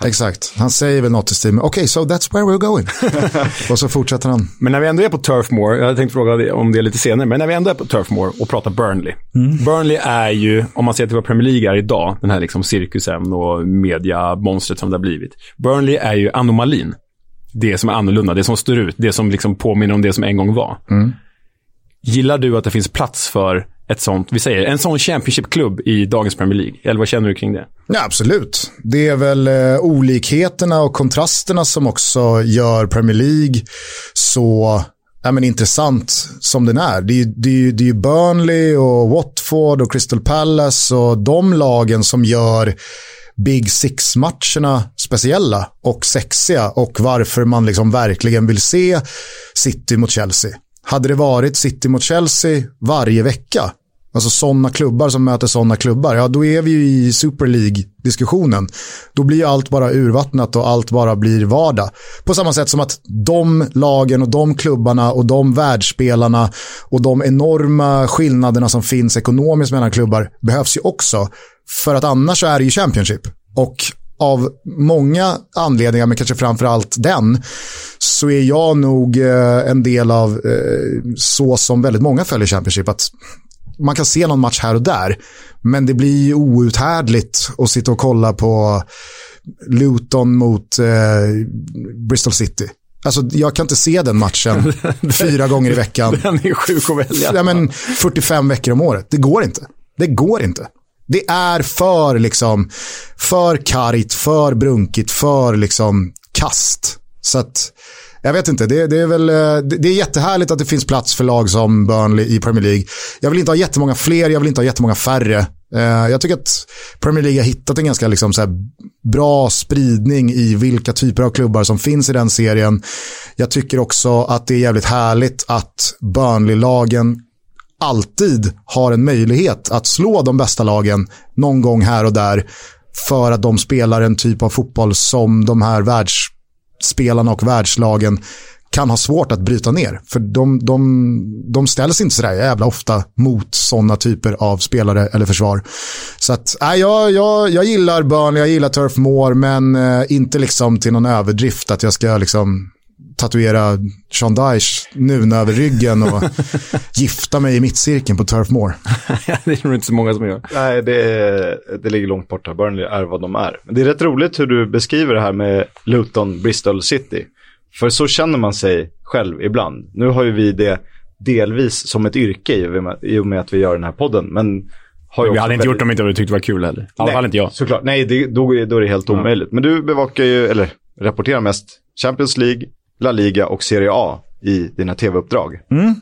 Exakt, han säger väl något i stil med, okej, so that's where we're going. [laughs] och så fortsätter han. Men när vi ändå är på Turf Moor, jag hade tänkt fråga om det lite senare, men när vi ändå är på Turf Moor och pratar Burnley. Burnley är ju, om man ser till vad Premier League är idag, den här liksom cirkusen och mediamonstret som det har blivit. Burnley är ju anomalin. Det som är annorlunda, det som står ut, det som liksom påminner om det som en gång var. Mm. Gillar du att det finns plats för ett sånt, vi säger en sån Championship-klubb i dagens Premier League? Eller vad känner du kring det? Ja, absolut. Det är väl eh, olikheterna och kontrasterna som också gör Premier League så ja, men intressant som den är. Det är, ju- det, är, det är ju Burnley och Watford och Crystal Palace och de lagen som gör Big Six-matcherna speciella och sexiga och varför man liksom verkligen vill se City mot Chelsea. Hade det varit City mot Chelsea varje vecka, alltså sådana klubbar som möter sådana klubbar, ja då är vi ju i Super League-diskussionen. Då blir ju allt bara urvattnat och allt bara blir vardag. På samma sätt som att de lagen och de klubbarna och de världsspelarna och de enorma skillnaderna som finns ekonomiskt mellan klubbar behövs ju också. För att annars så är det ju Championship. Och av många anledningar, men kanske framför allt den, så är jag nog eh, en del av eh, så som väldigt många följer Championship. Att man kan se någon match här och där. Men det blir ju outhärdligt att sitta och kolla på Luton mot eh, Bristol City. Alltså, jag kan inte se den matchen [laughs] fyra gånger i veckan. Den är sjuk att välja. Ja, men 45 veckor om året. Det går inte. Det går inte. Det är för liksom, för kargt, för brunkigt, för liksom kast. Så att, jag vet inte, det, det, är väl, eh, det är jättehärligt att det finns plats för lag som Burnley i Premier League. Jag vill inte ha jättemånga fler, jag vill inte ha jättemånga färre. Eh, jag tycker att Premier League har hittat en ganska liksom så bra spridning i vilka typer av klubbar som finns i den serien. Jag tycker också att det är jävligt härligt att Burnley-lagen alltid har en möjlighet att slå de bästa lagen någon gång här och där för att de spelar en typ av fotboll som de här världs spelarna och världslagen kan ha svårt att bryta ner. För de, de, de ställs inte sådär jävla ofta mot sådana typer av spelare eller försvar. Så att, äh, jag, jag, jag gillar Burnley, jag gillar Turf Moor, men eh, inte liksom till någon överdrift att jag ska liksom tatuera Sean Dyche nun över ryggen och [laughs] gifta mig i mittcirkeln på Turf Moor. [laughs] det är nog inte så många som gör. Nej, det, är, det ligger långt borta. Burnley är vad de är. Men det är rätt roligt hur du beskriver det här med Luton, Bristol City. För så känner man sig själv ibland. Nu har ju vi det delvis som ett yrke i och med att vi gör den här podden. Men har vi hade inte väldigt... gjort det om inte vi tyckte det var kul heller. I alla fall inte jag. Såklart. Nej, det, då, då är det helt omöjligt. Men du bevakar ju, eller rapporterar mest Champions League, La Liga och Serie A i dina tv-uppdrag. Mm,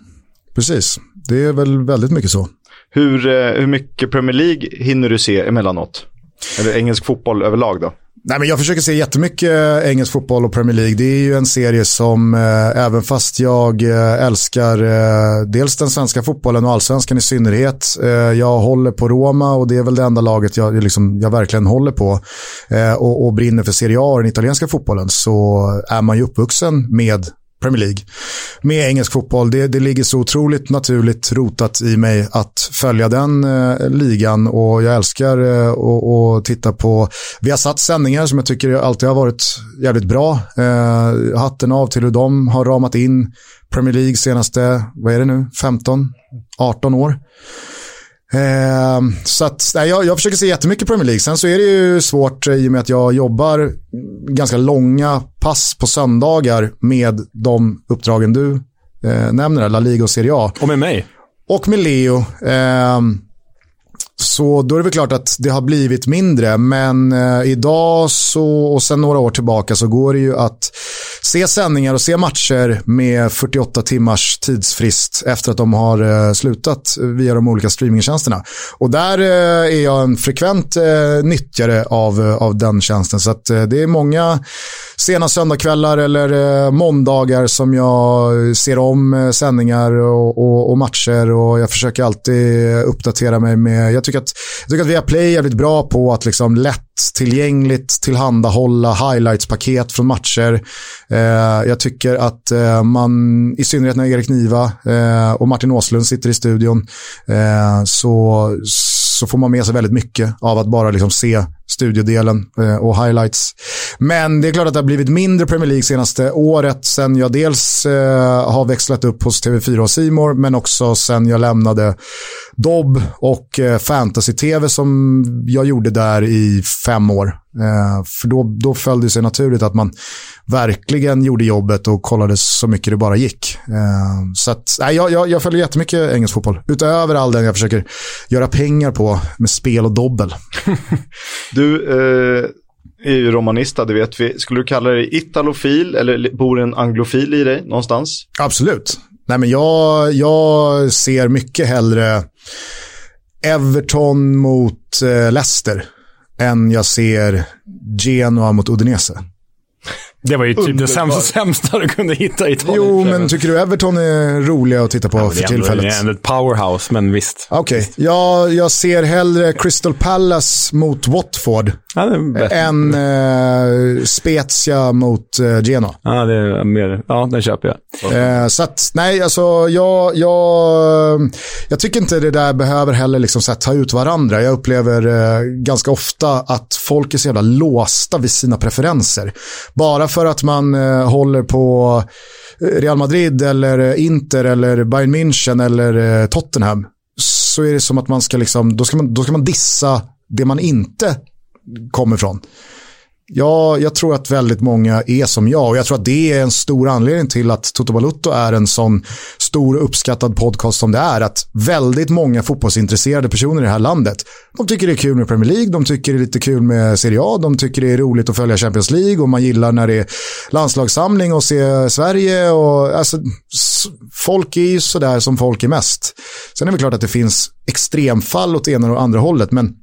precis, det är väl väldigt mycket så. Hur, eh, hur mycket Premier League hinner du se emellanåt? Eller engelsk fotboll överlag då? Nej, men jag försöker se jättemycket eh, engelsk fotboll och Premier League. Det är ju en serie som, eh, även fast jag eh, älskar eh, dels den svenska fotbollen och allsvenskan i synnerhet. Eh, jag håller på Roma och det är väl det enda laget jag, liksom, jag verkligen håller på. Eh, och, och brinner för Serie A och den italienska fotbollen så är man ju uppvuxen med Premier League. Med engelsk fotboll, det, det ligger så otroligt naturligt rotat i mig att följa den eh, ligan och jag älskar eh, att titta på, vi har satt sändningar som jag tycker alltid har varit jävligt bra. Eh, hatten av till hur de har ramat in Premier League senaste, vad är det nu, 15, 18 år. Eh, så att, nej, jag, jag försöker se jättemycket Premier League. Sen så är det ju svårt i och med att jag jobbar ganska långa pass på söndagar med de uppdragen du eh, nämner, La Liga och Serie A. Och med mig. Och med Leo. Eh, så då är det väl klart att det har blivit mindre, men eh, idag så, och sen några år tillbaka så går det ju att se sändningar och se matcher med 48 timmars tidsfrist efter att de har eh, slutat via de olika streamingtjänsterna. Och där eh, är jag en frekvent eh, nyttjare av, eh, av den tjänsten, så att, eh, det är många sena söndagkvällar eller eh, måndagar som jag ser om eh, sändningar och, och, och matcher och jag försöker alltid uppdatera mig med, jag tycker att, jag tycker att Viaplay är jävligt bra på att liksom lättillgängligt tillhandahålla highlights-paket från matcher. Eh, jag tycker att eh, man, i synnerhet när Erik Niva eh, och Martin Åslund sitter i studion, eh, så, så får man med sig väldigt mycket av att bara liksom se studiodelen eh, och highlights. Men det är klart att det har blivit mindre Premier League senaste året sen jag dels eh, har växlat upp hos TV4 och Simor men också sen jag lämnade Dobb och eh, Fantasy-TV som jag gjorde där i fem år. Eh, för då, då föll det sig naturligt att man verkligen gjorde jobbet och kollade så mycket det bara gick. Eh, så att, nej, jag, jag, jag följer jättemycket engelsk fotboll. Utöver all den jag försöker göra pengar på med spel och dobbel. [laughs] du eh, är ju romanista, det vet vi. Skulle du kalla dig italofil eller bor en anglofil i dig någonstans? Absolut. Nej, men jag, jag ser mycket hellre Everton mot eh, Leicester än jag ser Genoa mot Udinese. Det var ju typ det sämsta, sämsta du kunde hitta i Italien. Jo, men tycker du Everton är roliga att titta på ja, för tillfället? Det är ändå ett powerhouse, men visst. Okej, okay. jag, jag ser hellre Crystal Palace mot Watford ja, än eh, Spezia mot eh, Genoa. Ja, det är mer, ja, den köper jag. Eh, så att, nej, alltså jag, jag, jag tycker inte det där behöver heller liksom så här, ta ut varandra. Jag upplever eh, ganska ofta att folk är så jävla låsta vid sina preferenser. Bara för för att man eh, håller på eh, Real Madrid eller eh, Inter eller Bayern München eller eh, Tottenham så är det som att man ska liksom, då ska man, då ska man dissa det man inte kommer ifrån. Ja, jag tror att väldigt många är som jag och jag tror att det är en stor anledning till att Toto Balutto är en sån stor och uppskattad podcast som det är. Att väldigt många fotbollsintresserade personer i det här landet, de tycker det är kul med Premier League, de tycker det är lite kul med Serie A, de tycker det är roligt att följa Champions League och man gillar när det är landslagssamling och se Sverige och alltså, folk är ju sådär som folk är mest. Sen är det klart att det finns extremfall åt ena och andra hållet, men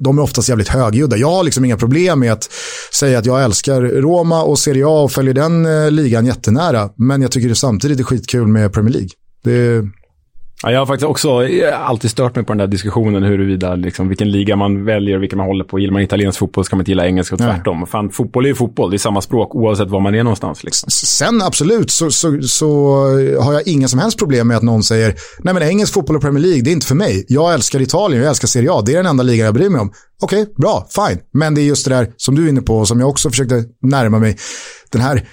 de är oftast jävligt högljudda. Jag har liksom inga problem med att säga att jag älskar Roma och Serie A och följer den eh, ligan jättenära. Men jag tycker det samtidigt är skitkul med Premier League. Det, Ja, jag har faktiskt också alltid stört mig på den där diskussionen huruvida liksom, vilken liga man väljer vilken man håller på. Gillar man italiensk fotboll ska man inte gilla engelsk och tvärtom. Fan, fotboll är ju fotboll, det är samma språk oavsett var man är någonstans. Liksom. Sen absolut så, så, så, har jag inga som helst problem med att någon säger nej men engelsk fotboll och Premier League, det är inte för mig. Jag älskar Italien, jag älskar Serie A, det är den enda ligan jag bryr mig om. Okej, okay, bra, fine. Men det är just det där som du är inne på och som jag också försökte närma mig. Den här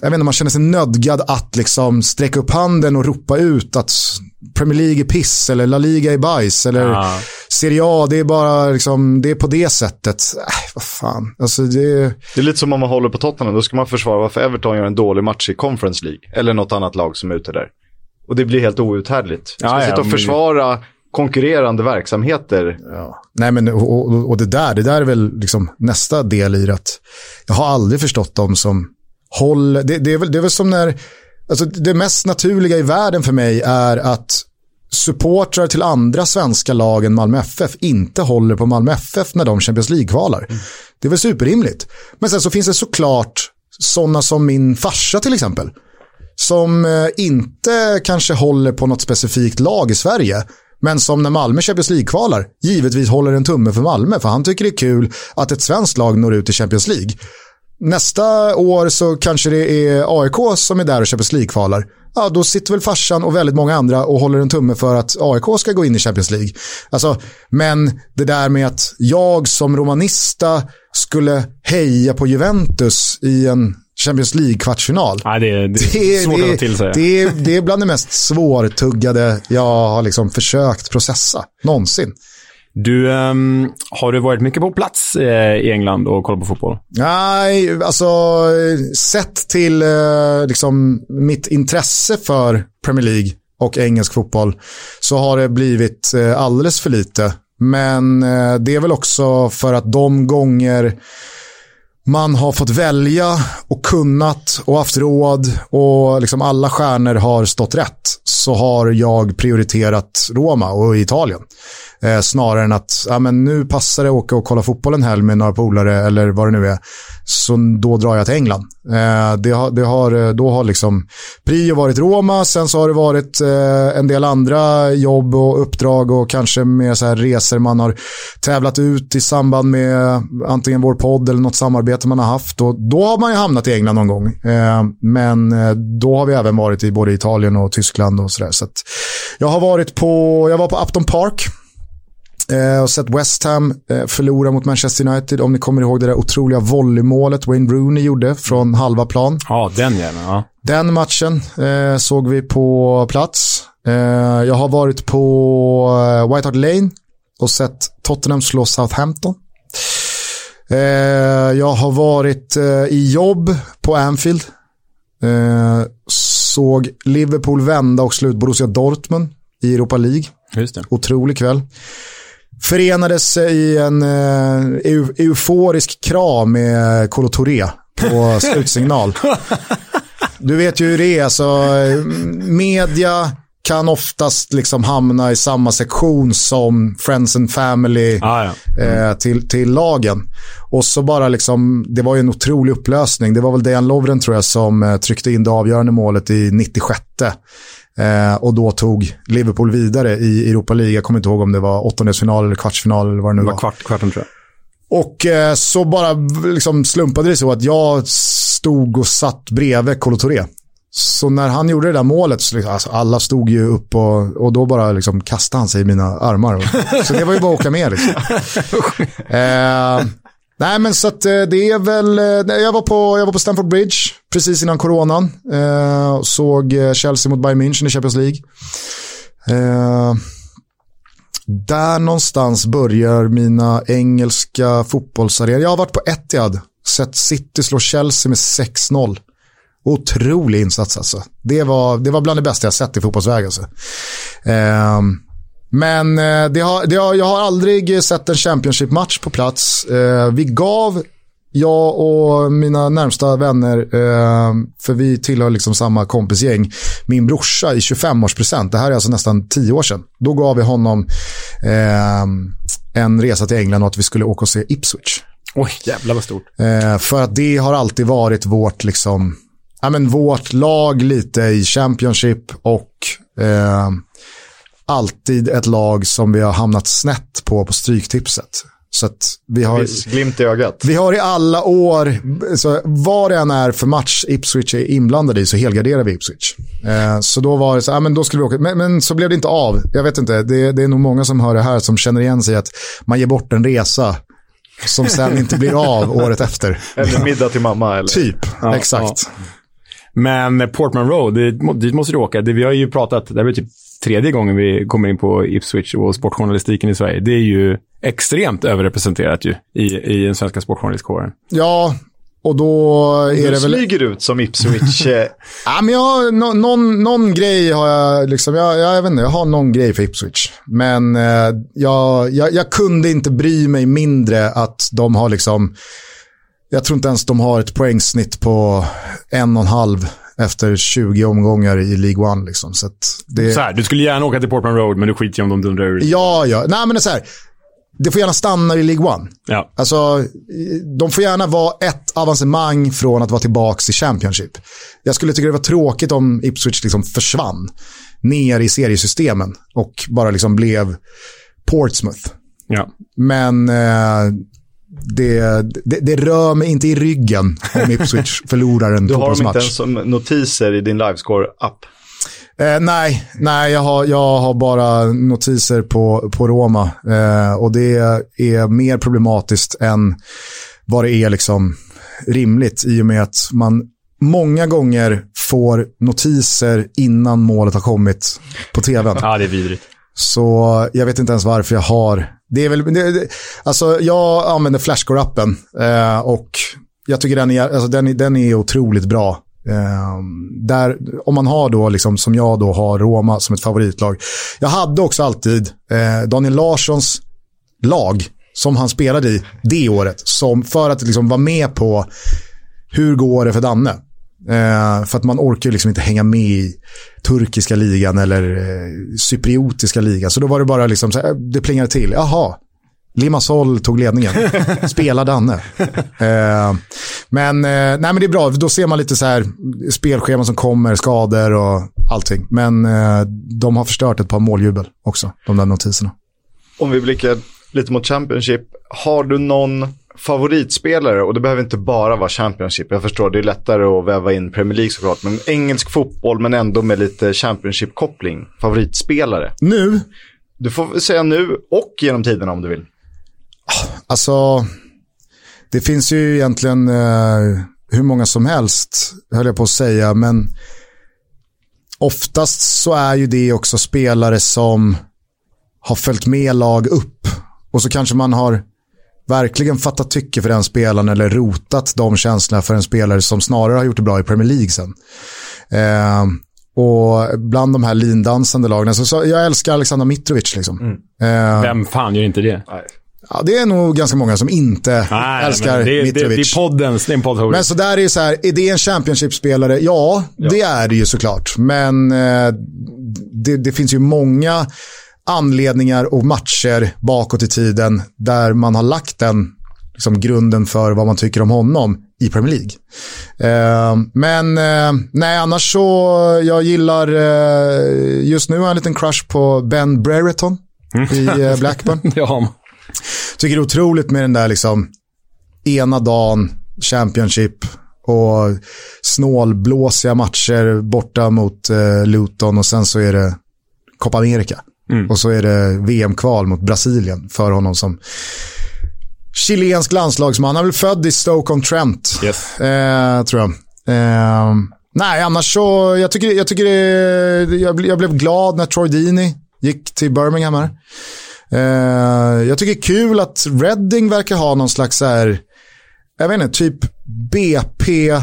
jag vet inte, man känner sig nödgad att liksom sträcka upp handen och ropa ut att Premier League är piss eller La Liga är bajs eller ja. Serie A, det är bara liksom, det är på det sättet. Äh, vad fan, alltså det... Det är lite som om man håller på Tottenham, då ska man försvara varför Everton gör en dålig match i Conference League eller något annat lag som är ute där. Och det blir helt outhärdligt. Ja, ska ja, sitta och försvara konkurrerande verksamheter. Ja. Nej men och, och, och, det där, det där är väl liksom nästa del i det att jag har aldrig förstått dem som håll, det, det, är väl, det är väl som när, alltså det mest naturliga i världen för mig är att supportrar till andra svenska lag än Malmö FF inte håller på Malmö FF när de Champions League-kvalar. Mm. Det är väl superrimligt. Men sen så finns det såklart sådana som min farsa till exempel. Som eh, inte kanske håller på något specifikt lag i Sverige. Men som när Malmö Champions League-kvalar givetvis håller en tumme för Malmö. För han tycker det är kul att ett svenskt lag når ut i Champions League. Nästa år så kanske det är AIK som är där och Champions League-kvalar. Ja, då sitter väl farsan och väldigt många andra och håller en tumme för att AIK ska gå in i Champions League. Alltså, men det där med att jag som romanista skulle heja på Juventus i en Champions League-kvartsfinal. Ja, det, är, det är [laughs] svårt det, att till sig. Det är, det är bland det mest svårtuggade jag har liksom försökt processa någonsin. Du, um, har du varit mycket på plats eh, i England och kollat på fotboll? Nej, alltså sett till eh, liksom, mitt intresse för Premier League och engelsk fotboll så har det blivit eh, alldeles för lite. Men eh, det är väl också för att de gånger man har fått välja och kunnat och haft råd och liksom alla stjärnor har stått rätt så har jag prioriterat Roma och Italien. Eh, snarare än att ja, men nu passar det att åka och kolla fotboll en helg med några polare eller vad det nu är. Så då drar jag till England. Eh, det har, det har, eh, då har liksom prio varit Roma, sen så har det varit eh, en del andra jobb och uppdrag och kanske mer så här resor man har tävlat ut i samband med antingen vår podd eller något samarbete man har haft. Och då har man ju hamnat i England någon gång. Eh, men eh, då har vi även varit i både Italien och Tyskland och sådär. Så, så jag har varit på, jag var på Upton Park Eh, och sett West Ham förlora mot Manchester United. Om ni kommer ihåg det där otroliga volleymålet Wayne Rooney gjorde från halva plan. Ja, den gärna. Ja. Den matchen eh, såg vi på plats. Eh, jag har varit på White Hart Lane och sett Tottenham slå Southampton. Eh, jag har varit i jobb på Anfield. såg Liverpool vända och slut Borussia Dortmund i Europa League. Just det. Otrolig kväll förenades i en euforisk kram med Kolo Touré på [laughs] slutsignal. Du vet ju hur det är, alltså, media kan oftast liksom hamna i samma sektion som Friends and Family ah, ja. mm. eh, till, till lagen. Och så bara liksom, det var ju en otrolig upplösning. Det var väl Dejan Lovren tror jag som eh, tryckte in det avgörande målet i 96. Eh, och då tog Liverpool vidare i Europa League. Jag kommer inte ihåg om det var åttondelsfinal eller kvartsfinal eller vad det nu var. Det var kvart, kvarten tror jag. Och eh, så bara liksom slumpade det så att jag stod och satt bredvid Kolo Touré. Så när han gjorde det där målet, så liksom, alltså alla stod ju upp och, och då bara liksom kastade han sig i mina armar. så det var ju bara att åka med. Liksom. [laughs] eh, Nej, men så att eh, det är väl, eh, jag var på, jag var på Stamford Bridge precis innan coronan. Eh, såg eh, Chelsea mot Bayern München i Champions League. Eh, där någonstans börjar mina engelska fotbollsarenor. Jag har varit på Etihad, sett City slå Chelsea med 6-0. Otrolig insats alltså. Det var, det var bland det bästa jag sett i fotbollsväg alltså. Ehm, men eh, det har, det har, jag har aldrig sett en Championship-match på plats. Eh, vi gav, jag och mina närmsta vänner, eh, för vi tillhör liksom samma kompisgäng, min brorsa i 25-årspresent. Det här är alltså nästan 10 år sedan. Då gav vi honom en resa till England och att vi skulle åka och se Ipswich. Oj, jävlar vad stort. för att det har alltid varit vårt, liksom, ja, men vårt lag lite i Championship och eh, alltid ett lag som vi har hamnat snett på på Stryktipset. Så att vi har, Viss glimt i ögat. Vi har i alla år, så vad det än är för match Ipswich är inblandade i så helgarderar vi Ipswich. Eh, så då var det så, ja, men då skulle vi åka, men, men, så blev det inte av. Jag vet inte, det, det är nog många som hör det här som känner igen sig att man ger bort en resa som sen inte blir av året efter. Eller middag till mamma. Eller? Typ, Ja, exakt. Men Portman Road, dit, måste du åka. Det, vi har ju pratat, det här blir typ tredje gången vi kommer in på Ipswich och sportjournalistiken i Sverige. Det är ju extremt överrepresenterat ju i, i den svenska sportjournalistkåren. Ja, och då är Du det väl... smyger ut som Ipswich. [laughs] eh, Ja, men jag, har nå- någon, någon grej har jag, liksom, jag, jag, jag vet inte, jag har någon grej för Ipswich. Men eh, jag, jag, jag kunde inte bry mig mindre att de har liksom, jag tror inte ens de har ett poängsnitt på en och en halv efter 20 omgångar i League One. Liksom. Så det, Så här, du skulle gärna åka till Portman Road, men du skiter ju om de dundrar ur. Ja, ja. Nej, men det är så här. Det får gärna stanna i League One. Ja. Alltså, de får gärna vara ett avancemang från att vara tillbaka i Championship. Jag skulle tycka det var tråkigt om Ipswich liksom försvann ner i seriesystemen och bara liksom blev Portsmouth. Ja. Men eh, det, det, det rör mig inte i ryggen om Ipswich [laughs] förlorar en du har dem inte fotbollsmatch. ens som notiser i din livescore-app. Eh, nej, nej jag, har, jag har bara notiser på, på Roma. Eh, och det är mer problematiskt än vad det är liksom rimligt i och med att man många gånger får notiser innan målet har kommit på tvn. Ja, det är vidrigt. Så jag vet inte ens varför jag har. Det är väl, det, det, alltså jag använder Flashcore-appen eh, och jag tycker den är, alltså den, den är otroligt bra. Eh, där, om man har då, liksom, som jag då har Roma som ett favoritlag. Jag hade också alltid eh, Daniel Larssons lag som han spelade i det året. Som, för att liksom vara med på hur går det för Danne. Eh, för att man orkar ju liksom inte hänga med i turkiska ligan eller eh, cypriotiska ligan. Så då var det bara liksom, så här, det plingade till. Jaha, Limassol tog ledningen. [laughs] Spelar Danne. Eh, men, eh, nej, men det är bra, då ser man lite så här spelscheman som kommer, skador och allting. Men eh, de har förstört ett par måljubel också, de där notiserna. Om vi blickar lite mot Championship. Har du någon favoritspelare? Och det behöver inte bara vara Championship. Jag förstår, det är lättare att väva in Premier League såklart. Men engelsk fotboll, men ändå med lite Championship-koppling. Favoritspelare? Nu? Du får säga nu och genom tiderna om du vill. Alltså, det finns ju egentligen eh, hur många som helst, höll jag på att säga, men oftast så är ju det också spelare som har följt med lag upp. Och så kanske man har verkligen fattat tycke för den spelaren eller rotat de känslorna för en spelare som snarare har gjort det bra i Premier League sen. Eh, och bland de här lindansande lagen, så, så jag älskar Alexander Mitrovic. Liksom. Eh, Vem fan gör inte det? Ja, det är nog ganska många som inte Nej, älskar det, det, Mitrovic. det är poddens, det är en poddfavorit. Men så där är det så här, är det en Championship-spelare? Ja, det är det ju såklart. Men eh, det, det finns ju många anledningar och matcher bakåt i tiden där man har lagt den liksom, grunden för vad man tycker om honom i Premier League. Eh, men eh, nej, annars så, jag gillar, eh, just nu har jag en liten crush på Ben Brereton i eh, [laughs] Blackburn. [laughs] ja. Tycker det är otroligt med den där liksom ena dagen, Championship och snålblåsiga matcher borta mot eh, Luton och sen så är det Copa America. Och så är det VM-kval mot Brasilien för honom som chilensk landslagsman. Han är väl född i Stoke-on-Trent, eh, tror jag. Eh, nej, annars så, jag tycker, jag tycker det, jag, jag blev glad när Troy Deeney gick till Birmingham här. Eh, jag tycker det är kul att Reading verkar ha någon slags så här, jag vet inte, typ BP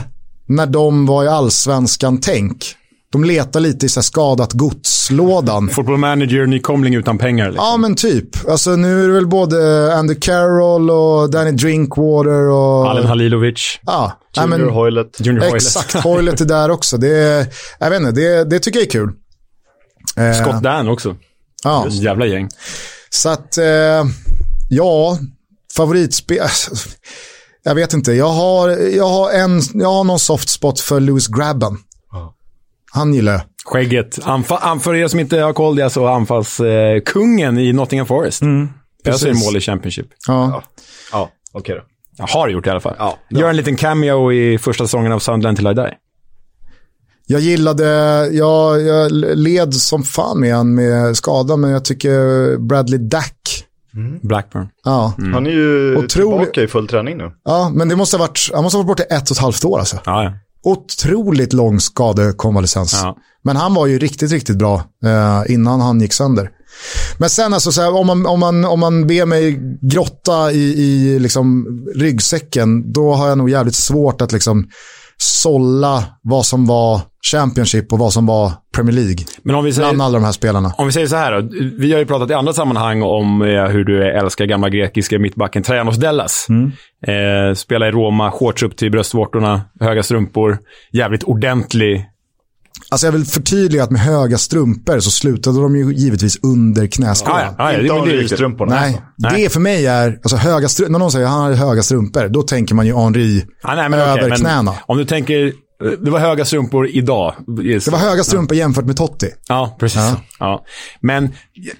när de var i allsvenskan-tänk. De letar lite i så här skadat godslådan. Football manager, nykomling utan pengar. Liksom. Ja, men typ. Alltså, nu är det väl både Andy Carroll och Danny Drinkwater och... Alen Halilovic. Ja. Junior nej, men, Hoylet. Junior Hoylet. Exakt, Hoylet är där också. Det, är, jag vet inte, det, det tycker jag är kul. Eh, Scott Dan också. Ja. Ett jävla gäng. Så att, eh, ja, favoritspel... [laughs] Jag vet inte, jag har, jag, har en, jag har någon soft spot för Lewis Grabban. Han gillar jag. Skägget. Anfall, för er som inte har koll, det är alltså anfallskungen i Nottingham Forest. Mm, jag ser precis. mål i Championship. Ja. Ja, okej då. Jag har gjort i alla fall. Ja. Gör en liten cameo i första säsongen av Sunderland till I Die. Jag gillade, jag, jag led som fan med han med skada, men jag tycker Bradley Dack. Blackburn. Ja. Han är ju Otroligt. tillbaka i full träning nu. ja, men det måste ha varit, han måste ha varit borta ett och ett halvt år alltså. Ja, ja. Otroligt lång skadekonvalescens. Ja. Men han var ju riktigt, riktigt bra eh, innan han gick sönder. Men sen alltså, så här, om, man, om, man, om man ber mig grotta i, i liksom, ryggsäcken, då har jag nog jävligt svårt att liksom sålla vad som var Championship och vad som var Premier League. Men om vi säger, Bland alla de här spelarna. om vi säger så här då. Vi har ju pratat i andra sammanhang om eh, hur du älskar gamla grekiska mittbacken Trajanos Dellas. Eh, spelar i Roma, shorts upp till bröstvårtorna, höga strumpor, jävligt ordentlig. Alltså jag vill förtydliga att med höga strumpor så slutade de ju givetvis under knäskålan. Ja, ja, ja, Inte riktigt. Henry-strumporna. Nej, Nej. det för mig är, alltså höga stru- när någon säger att han har höga strumpor, då tänker man ju Henri Ja, nej, men över okej, men knäna. Om du tänker, eh, det var höga strumpor idag. Det var höga strumpor jämfört med Totti. Ja, precis. Ja. Men jag,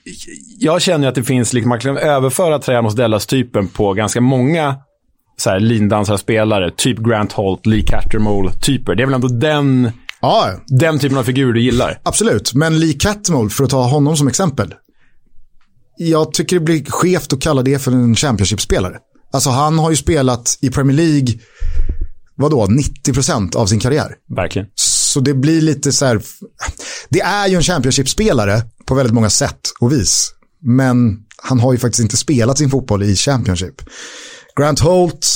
jag känner att det finns, liksom, man kan överföra Trajanos Dellas-typen på ganska många så här, lindansarspelare. Typ Grant Holt, Lee Cattermole-typer. Det är väl ändå den, Ja, den typen av figur du gillar? absolut. Men Lee Catmull, för att ta honom som exempel. Jag tycker det blir skevt att kalla det för en Championship-spelare. Alltså han har ju spelat i Premier League, vadå, 90% av sin karriär. Verkligen. Så det blir lite så här, det är ju en Championship-spelare på väldigt många sätt och vis. Men han har ju faktiskt inte spelat sin fotboll i Championship. Grant Holt,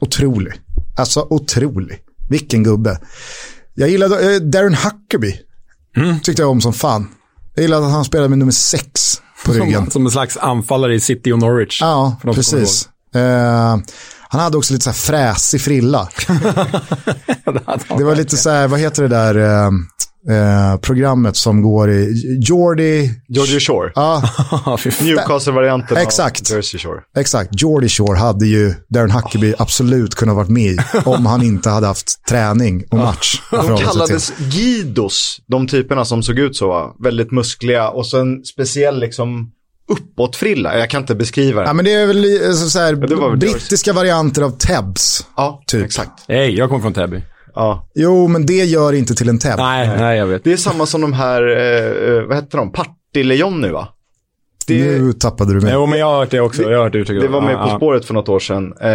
otrolig. Alltså otrolig. Vilken gubbe. Jag gillade eh, Darren Huckerby. Tyckte jag om som fan. Jag gillade att han spelade med nummer sex på ryggen. Som, en slags anfallare i City och Norwich. Ja, precis. Eh, han hade också lite så här fräsig frilla. [laughs] Det var lite så här, vad heter det där eh, programmet som går i Jordy... Georgie Shore. Ja. [laughs] Newcastle-varianten Exakt. av Jersey Shore. exakt. Jordy Shore hade ju Darren Huckerby absolut kunnat varit med i [laughs] om han inte hade haft träning och match. att De kallades Guidos, de typerna som såg ut så. va? Väldigt muskliga och så en speciell liksom uppåtfrilla. Jag kan inte beskriva Ja, det. men det är väl så här, det var väl brittiska varianter av Tebs. Ja, typ. exakt. Hej, jag kommer från Täby. Ja. Jo, men det gör inte till en Teb. Nej, nej, jag vet. Det är samma som de här, eh, eh, vad heter de, Partille-Johnny va? Det, Nu tappade du mig. Jo, men jag har hört det också. Jag har hört det det var med På spåret för något år sedan. Eh,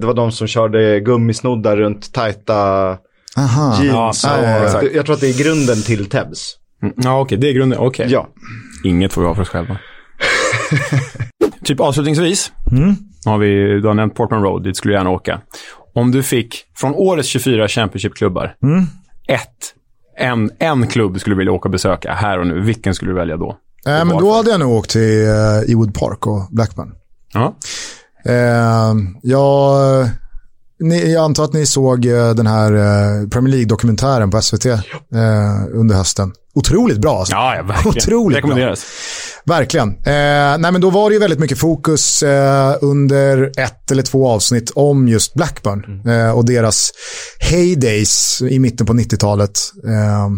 det var de som körde gummisnoddar runt tajta Aha. jeans. Ja, ja, jag tror att det är grunden till Tebs. Mm, Ja, okej. Det är grunden. Okej. Ja. Inget får vi ha för oss själva. [laughs] typ avslutningsvis. Har vi, du har nämnt Portman Road, dit skulle du gärna åka. Om du fick, från årets 24 Championship-klubbar, ett, en, en klubb skulle du vilja åka och besöka här och nu. Vilken skulle du välja då? Nej, men då hade jag nog åkt till uh, Ewood Park och Blackburn. Ja. Eh, jag, ni, jag antar att ni såg eh, den här Premier League-dokumentären på SVT under hösten. Otroligt bra alltså. Ja, ja, verkligen. Otroligt Rekommenderas. Verkligen. Eh, nej, men då var det ju väldigt mycket fokus eh, under ett eller två avsnitt om just Blackburn eh, och deras heydays i mitten på 90-talet. Eh,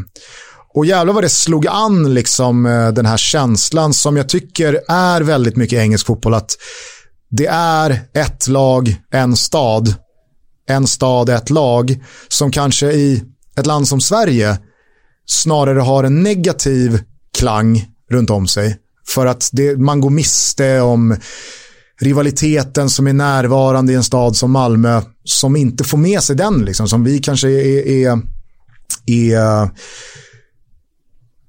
och jävlar vad det slog an liksom eh, den här känslan som jag tycker är väldigt mycket engelsk fotboll. Att det är ett lag, en stad, en stad, ett lag som kanske i ett land som Sverige snarare har en negativ klang runt om sig. För att det, man går miste om rivaliteten som är närvarande i en stad som Malmö som inte får med sig den. Liksom, som vi kanske är, är, är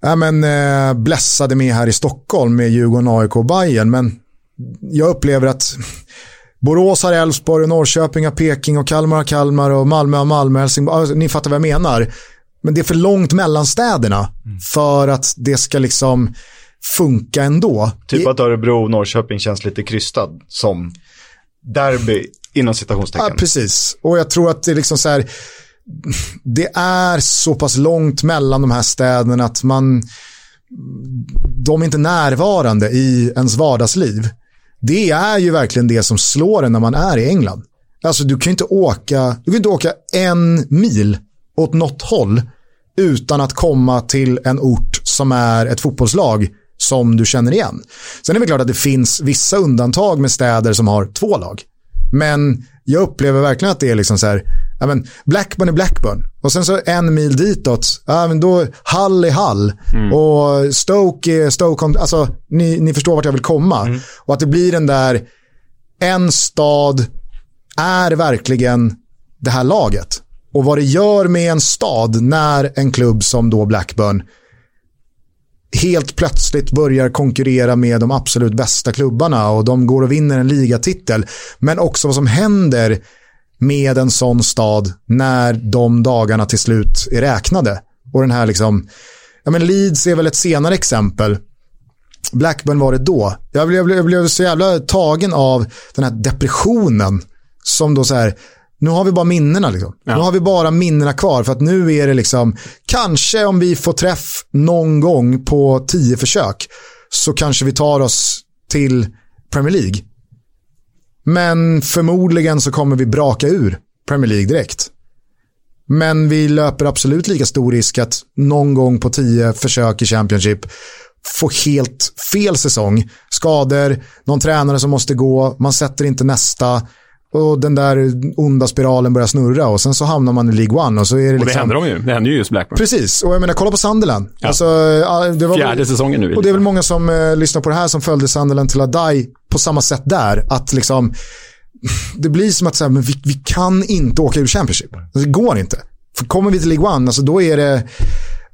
ja, men, eh, blässade med här i Stockholm med Djurgården, AIK och Bayern. Men jag upplever att Borås har Elfsborg, Norrköping har Peking och Kalmar har Kalmar och Malmö har Malmö. Helsingborg. Alltså, ni fattar vad jag menar. Men det är för långt mellan städerna för att det ska liksom funka ändå. Typ att Örebro och Norrköping känns lite krystad som derby inom citationstecken. Ja, precis. Och jag tror att det är liksom så här, det är så pass långt mellan de här städerna att man, de är inte närvarande i ens vardagsliv. Det är ju verkligen det som slår en när man är i England. Alltså du kan ju inte åka, du kan inte åka en mil åt något håll utan att komma till en ort som är ett fotbollslag som du känner igen. Sen är det klart att det finns vissa undantag med städer som har två lag. Men jag upplever verkligen att det är liksom så här, ja men Blackburn är Blackburn. Och sen så en mil ditåt, ja men då Hull är Hull. Mm. Och Stoke är Stoke, alltså ni, ni förstår vart jag vill komma. Mm. Och att det blir den där, en stad är verkligen det här laget. Och vad det gör med en stad när en klubb som då Blackburn helt plötsligt börjar konkurrera med de absolut bästa klubbarna och de går och vinner en ligatitel. Men också vad som händer med en sån stad när de dagarna till slut är räknade. Och den här liksom, ja men Leeds är väl ett senare exempel. Blackburn var det då. Jag blev, jag blev, så jävla tagen av den här depressionen som då så här, nu har vi bara minnena liksom. Nu har vi bara minnena kvar för att nu är det liksom, kanske om vi får träff någon gång på tio försök så kanske vi tar oss till Premier League. Men förmodligen så kommer vi braka ur Premier League direkt. Men vi löper absolut lika stor risk att någon gång på tio försök i Championship få helt fel säsong. Skador, någon tränare som måste gå, man sätter inte nästa och den där onda spiralen börjar snurra och sen så hamnar man i League One. Och, så är det, Och det liksom... händer de ju. Det händer ju just Blackburn. Precis, och jag menar kolla på Sunderland. Ja. Alltså, det var Fjärde säsongen nu. Och det är väl många som eh, lyssnar på det här som följde Sunderland till die på samma sätt där. Att liksom, [laughs] det blir som att här, men vi, vi kan inte åka ur Championship. Alltså, det går inte. För kommer vi till League One, alltså, då är det,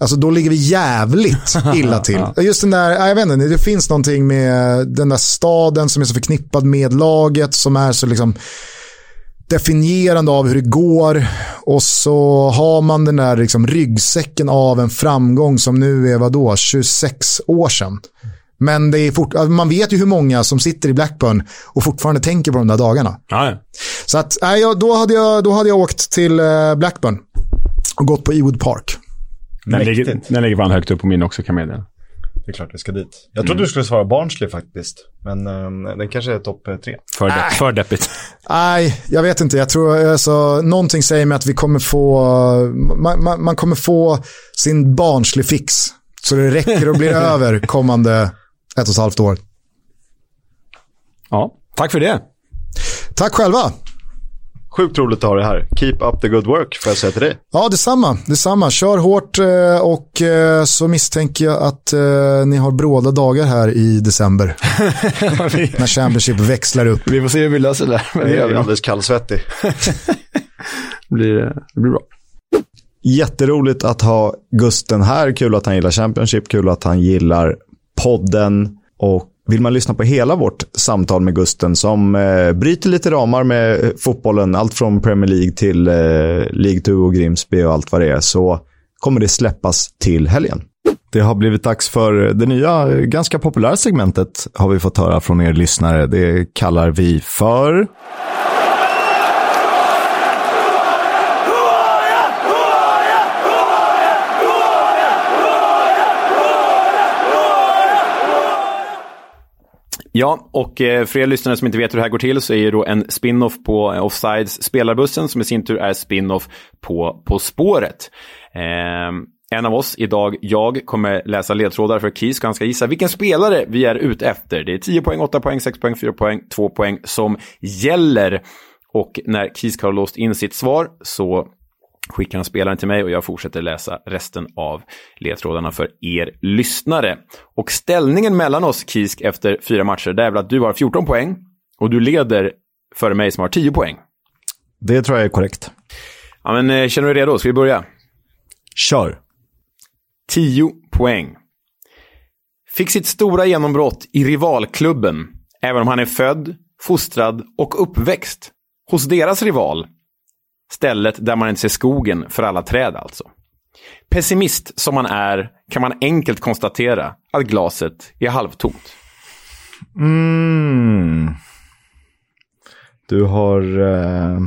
alltså, då ligger vi jävligt [laughs] illa till. Just den där, ja, jag vet inte, det finns någonting med den där staden som är så förknippad med laget, som är så liksom definierande av hur det går och så har man den där liksom ryggsäcken av en framgång som nu är vadå, 26 år sedan. Men det är fort, alltså, man vet ju hur många som sitter i Blackburn och fortfarande tänker på de där dagarna. Ja. Så att, nej, då, hade jag, då hade jag åkt till eh, Blackburn och gått på Ewood Park. Den ligger, den ligger fan högt upp på min också kan jag meddela. Det är klart vi ska dit. Jag trodde du skulle svara Barnsley faktiskt. Men um, den kanske är topp eh, tre. För, de, för deppigt. Nej, jag vet inte. Jag tror alltså, någonting säger mig att vi kommer få, man, man, man kommer få sin barnslig fix. Så det räcker och blir [laughs] över kommande ett och ett halvt år. Ja, tack för det. Tack själva. Sjukt roligt att ha det här. Keep up the good work, får jag säga till dig. Ja, detsamma. detsamma. Kör hårt eh, och eh, så misstänker jag att eh, ni har bråda dagar här i december. [laughs] När Championship växlar upp. Vi får se hur vi löser det. Men det Jag är alldeles kallsvettig. [laughs] Det blir, det blir bra. Jätteroligt att ha Gusten här. Kul att han gillar Championship. Kul att han gillar podden. Och vill man lyssna på hela vårt samtal med Gusten som eh, bryter lite ramar med eh, fotbollen, allt från Premier League till eh, League 2 och Grimsby och allt vad det är, så kommer det släppas till helgen. Det har blivit dags för det nya, ganska populära segmentet har vi fått höra från er lyssnare. Det kallar vi för... Ja, och eh, för er lyssnare som inte vet hur det här går till så är det då en spin-off på eh, Offsides spelarbussen som i sin tur är spin-off på På spåret. Eh, en av oss idag, jag, kommer läsa ledtrådar för Keys och han ska gissa vilken spelare vi är ute efter. Det är 10 poäng, 8 poäng, 6 poäng, 4 poäng, 2 poäng som gäller. Och när Keys har låst in sitt svar så skickar han spelaren till mig och jag fortsätter läsa resten av ledtrådarna för er lyssnare. Och ställningen mellan oss, Kisk, efter fyra matcher, det är väl att du har 14 poäng och du leder före mig som har 10 poäng. Det tror jag är korrekt. Ja, men eh, känner du dig redo? Ska vi börja? Kör. 10 poäng. Fick sitt stora genombrott i rivalklubben, även om han är född, fostrad och uppväxt hos deras rival. Stället där man inte ser skogen för alla träd alltså. Pessimist som man är kan man enkelt konstatera att glaset är halvtomt. Mm. Du har... Eh...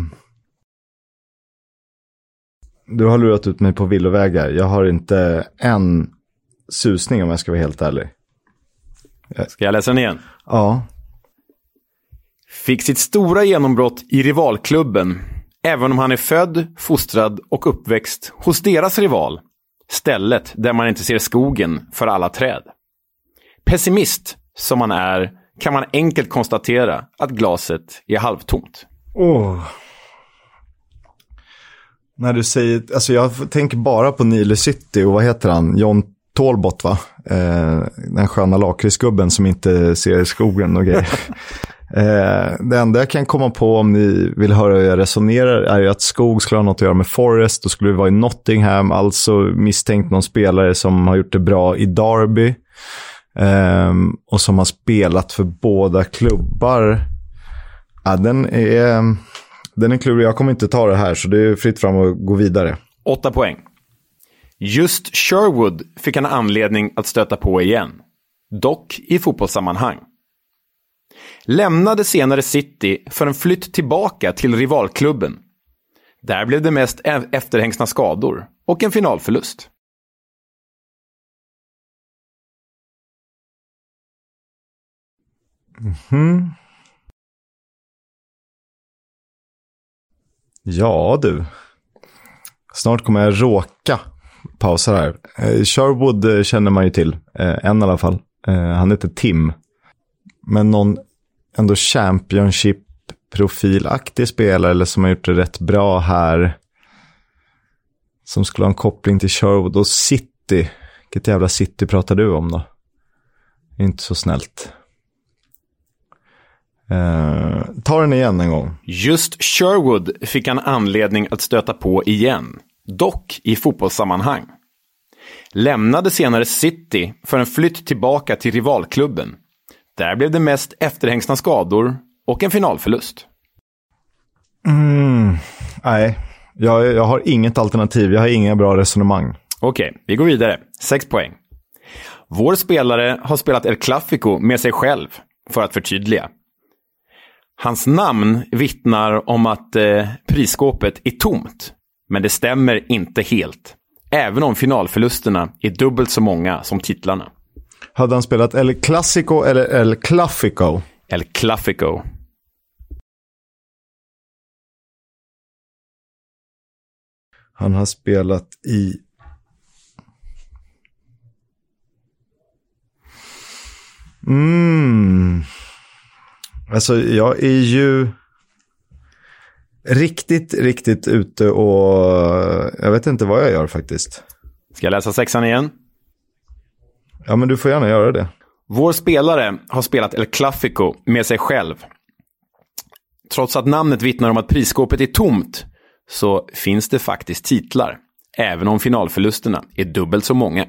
Du har lurat ut mig på villovägar. Jag har inte en susning om jag ska vara helt ärlig. Ska jag läsa den igen? Ja. Fick sitt stora genombrott i rivalklubben, även om han är född, fostrad och uppväxt hos deras rival. Stället där man inte ser skogen för alla träd. Pessimist som man är kan man enkelt konstatera att glaset är halvtomt. Oh. När du säger, alltså jag tänker bara på Nile City och vad heter han? John Talbot va? Eh, den sköna lakritsgubben som inte ser skogen och grejer. [laughs] eh, det enda jag kan komma på om ni vill höra hur jag resonerar är ju att skog skulle ha något att göra med Forest. Då skulle det vara i Nottingham, alltså misstänkt någon spelare som har gjort det bra i Derby. Eh, och som har spelat för båda klubbar. Ja, den är, den är klurig. Jag kommer inte ta det här, så det är fritt fram att gå vidare. Åtta poäng. Just Sherwood fick han anledning att stöta på igen. Dock i fotbollssammanhang. Lämnade senare City för en flytt tillbaka till rivalklubben. Där blev det mest e- efterhängsna skador och en finalförlust. Mm. Ja du. Snart kommer jag råka pausa här. Eh, Sherwood känner man ju till, eh, en i alla fall. Eh, han heter Tim. Men någon ändå Championship-profilaktig spelare eller som har gjort det rätt bra här. Som skulle ha en koppling till Sherwood och City. Vilket jävla City pratar du om då? Inte så snällt. Eh, ta den igen en gång. Just Sherwood fick han anledning att stöta på igen. Dock i fotbollssammanhang. Lämnade senare City för en flytt tillbaka till rivalklubben. Där blev det mest efterhängsna skador och en finalförlust. Mm, nej, jag, jag har inget alternativ. Jag har inga bra resonemang. Okej, okay, vi går vidare. Sex poäng. Vår spelare har spelat El Clafico med sig själv, för att förtydliga. Hans namn vittnar om att eh, prisskåpet är tomt, men det stämmer inte helt. Även om finalförlusterna är dubbelt så många som titlarna. Hade han spelat El Clasico eller El Clafico? El Clafico. Han har spelat i... Mm. Alltså jag är ju riktigt, riktigt ute och jag vet inte vad jag gör faktiskt. Ska jag läsa sexan igen? Ja, men du får gärna göra det. Vår spelare har spelat El Clafico med sig själv. Trots att namnet vittnar om att prisskåpet är tomt så finns det faktiskt titlar. Även om finalförlusterna är dubbelt så många.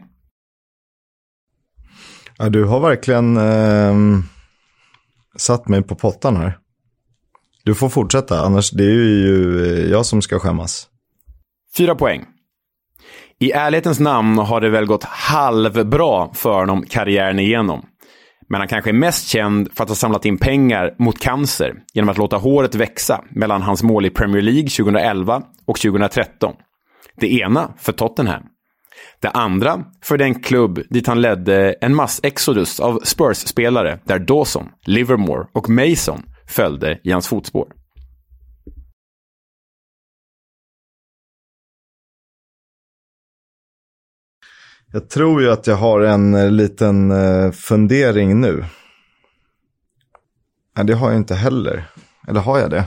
Ja, du har verkligen eh, satt mig på pottan här. Du får fortsätta, annars det är ju jag som ska skämmas. Fyra poäng. I ärlighetens namn har det väl gått halvbra för honom karriären igenom. Men han kanske är mest känd för att ha samlat in pengar mot cancer genom att låta håret växa mellan hans mål i Premier League 2011 och 2013. Det ena för Tottenham. Det andra för den klubb dit han ledde en massexodus av Spurs-spelare där Dawson, Livermore och Mason följde i hans fotspår. Jag tror ju att jag har en eh, liten eh, fundering nu. Nej, det har jag inte heller. Eller har jag det?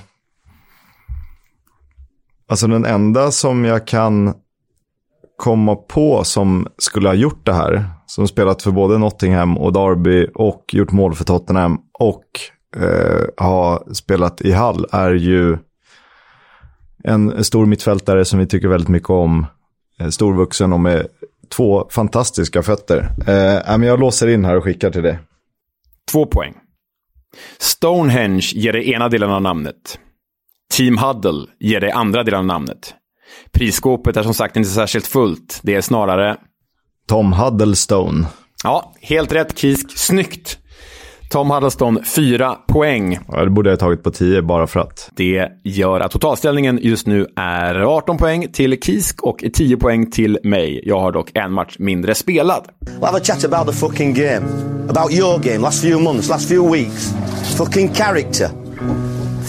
Alltså den enda som jag kan komma på som skulle ha gjort det här, som spelat för både Nottingham och Derby och gjort mål för Tottenham och eh, har spelat i Hall, är ju en stor mittfältare som vi tycker väldigt mycket om. Eh, storvuxen och med två fantastiska fötter. Eh, jag låser in här och skickar till dig. Två poäng. Stonehenge ger dig ena delen av namnet. Team Huddle ger dig andra delen av namnet. Prisskåpet är som sagt inte särskilt fullt. Det är snarare... Tom Huddlestone. Ja, helt rätt Kisk. Snyggt! Tom Huddleston, fyra poäng. Ja, det borde jag ha tagit på tio bara för att. Det gör att totalställningen just nu är 18 poäng till Kisk och 10 poäng till mig. Jag har dock en match mindre spelad. We'll have a chat about the fucking game. About your game, last few months, last few weeks. Fucking character.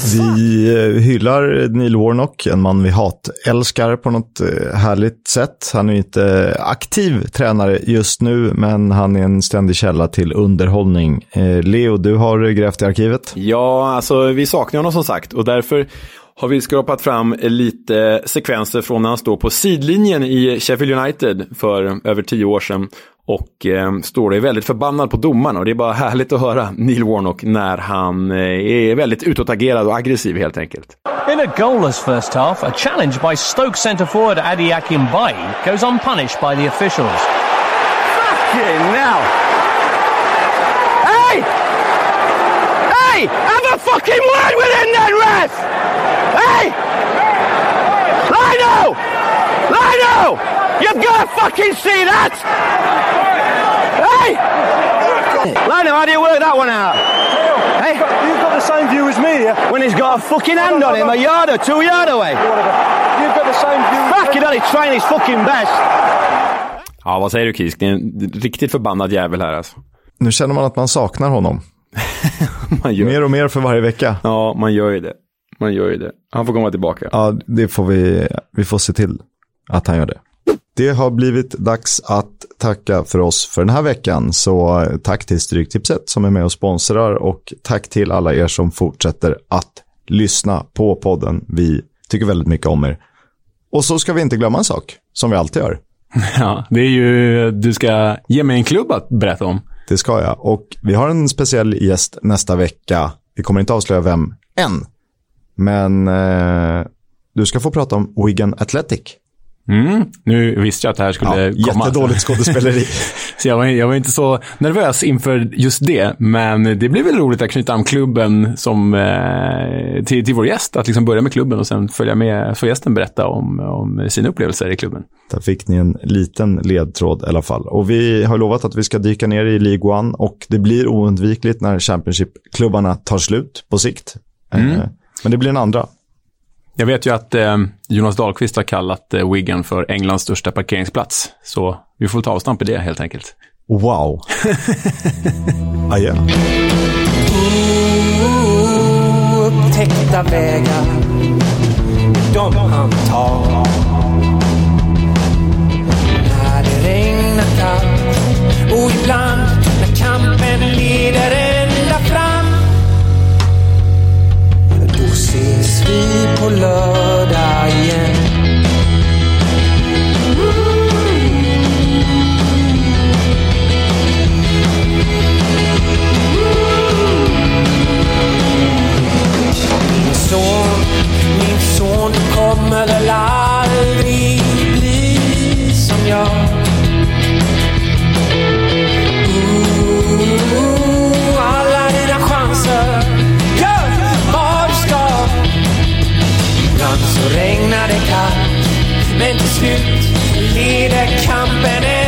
Vi eh, hyllar Neil Warnock, en man vi hatälskar på något eh, härligt sätt. Han är inte aktiv tränare just nu, men han är en ständig källa till underhållning. Eh, Leo, du har grävt i arkivet. Ja, alltså vi saknar honom som sagt och därför har vi skrapat fram lite sekvenser från när han står på sidlinjen i Sheffield United för över tio år sedan och eh, står är väldigt förbannad på domarna. Och det är bara [laughs] härligt att höra Neil Warnock när han eh, är väldigt utåtagerad och aggressiv helt enkelt. In a goalless first half, a challenge by Stoke centre forward Adi Akinbaye goes unpunished by the officials. Fucking now. Hey! Hey! Have a fucking word with him then, ref! Hey! Lino! Lino! You've got to fucking see that! Hey! Lino, how do you work that one out? Hey? You've got the same view as me, yeah? When he's got a fucking hand on him, a yard or two yard away. You've got the same view. Fucking hell, he's trying his fucking best. Ja, vad säger du Kisk? Det är en riktigt förbannad jävel här alltså. Nu känner man att man saknar honom. [laughs] man gör... Mer och mer för varje vecka. Ja, man gör ju det. Man gör ju det. Han får komma tillbaka. Ja, det får vi, vi får se till att han gör det. Det har blivit dags att tacka för oss för den här veckan. Så tack till Stryktipset som är med och sponsrar och tack till alla er som fortsätter att lyssna på podden. Vi tycker väldigt mycket om er. Och så ska vi inte glömma en sak, som vi alltid gör. [laughs] Ja, det är ju, du ska ge mig en klubb att berätta om. Det ska jag. Och vi har en speciell gäst nästa vecka. Vi kommer inte avslöja vem än. Men eh, du ska få prata om Wigan Athletic. Mm. Nu visste jag att det här skulle ja, komma. Jättedåligt skådespeleri. [laughs] så jag var, jag var inte så nervös inför just det. Men det blir väl roligt att knyta an klubben som, eh, till, till vår gäst. Att liksom börja med klubben och sen följa med, få gästen berätta om, om sina upplevelser i klubben. Där fick ni en liten ledtråd i alla fall. Och vi har lovat att vi ska dyka ner i League One och det blir oundvikligt när Championship-klubbarna tar slut på sikt. Mm. Eh, men det blir en andra. Jag vet ju att eh, Jonas Dahlqvist har kallat eh, Wigan för Englands största parkeringsplats. Så vi får ta avstamp i det helt enkelt. Wow. [laughs] Adjö. Upptäckta vägar, de han tar. När det regnar kallt och ibland lördag igen. Min son, min son, du kommer väl aldrig bli som jag. Men till slut leder kampen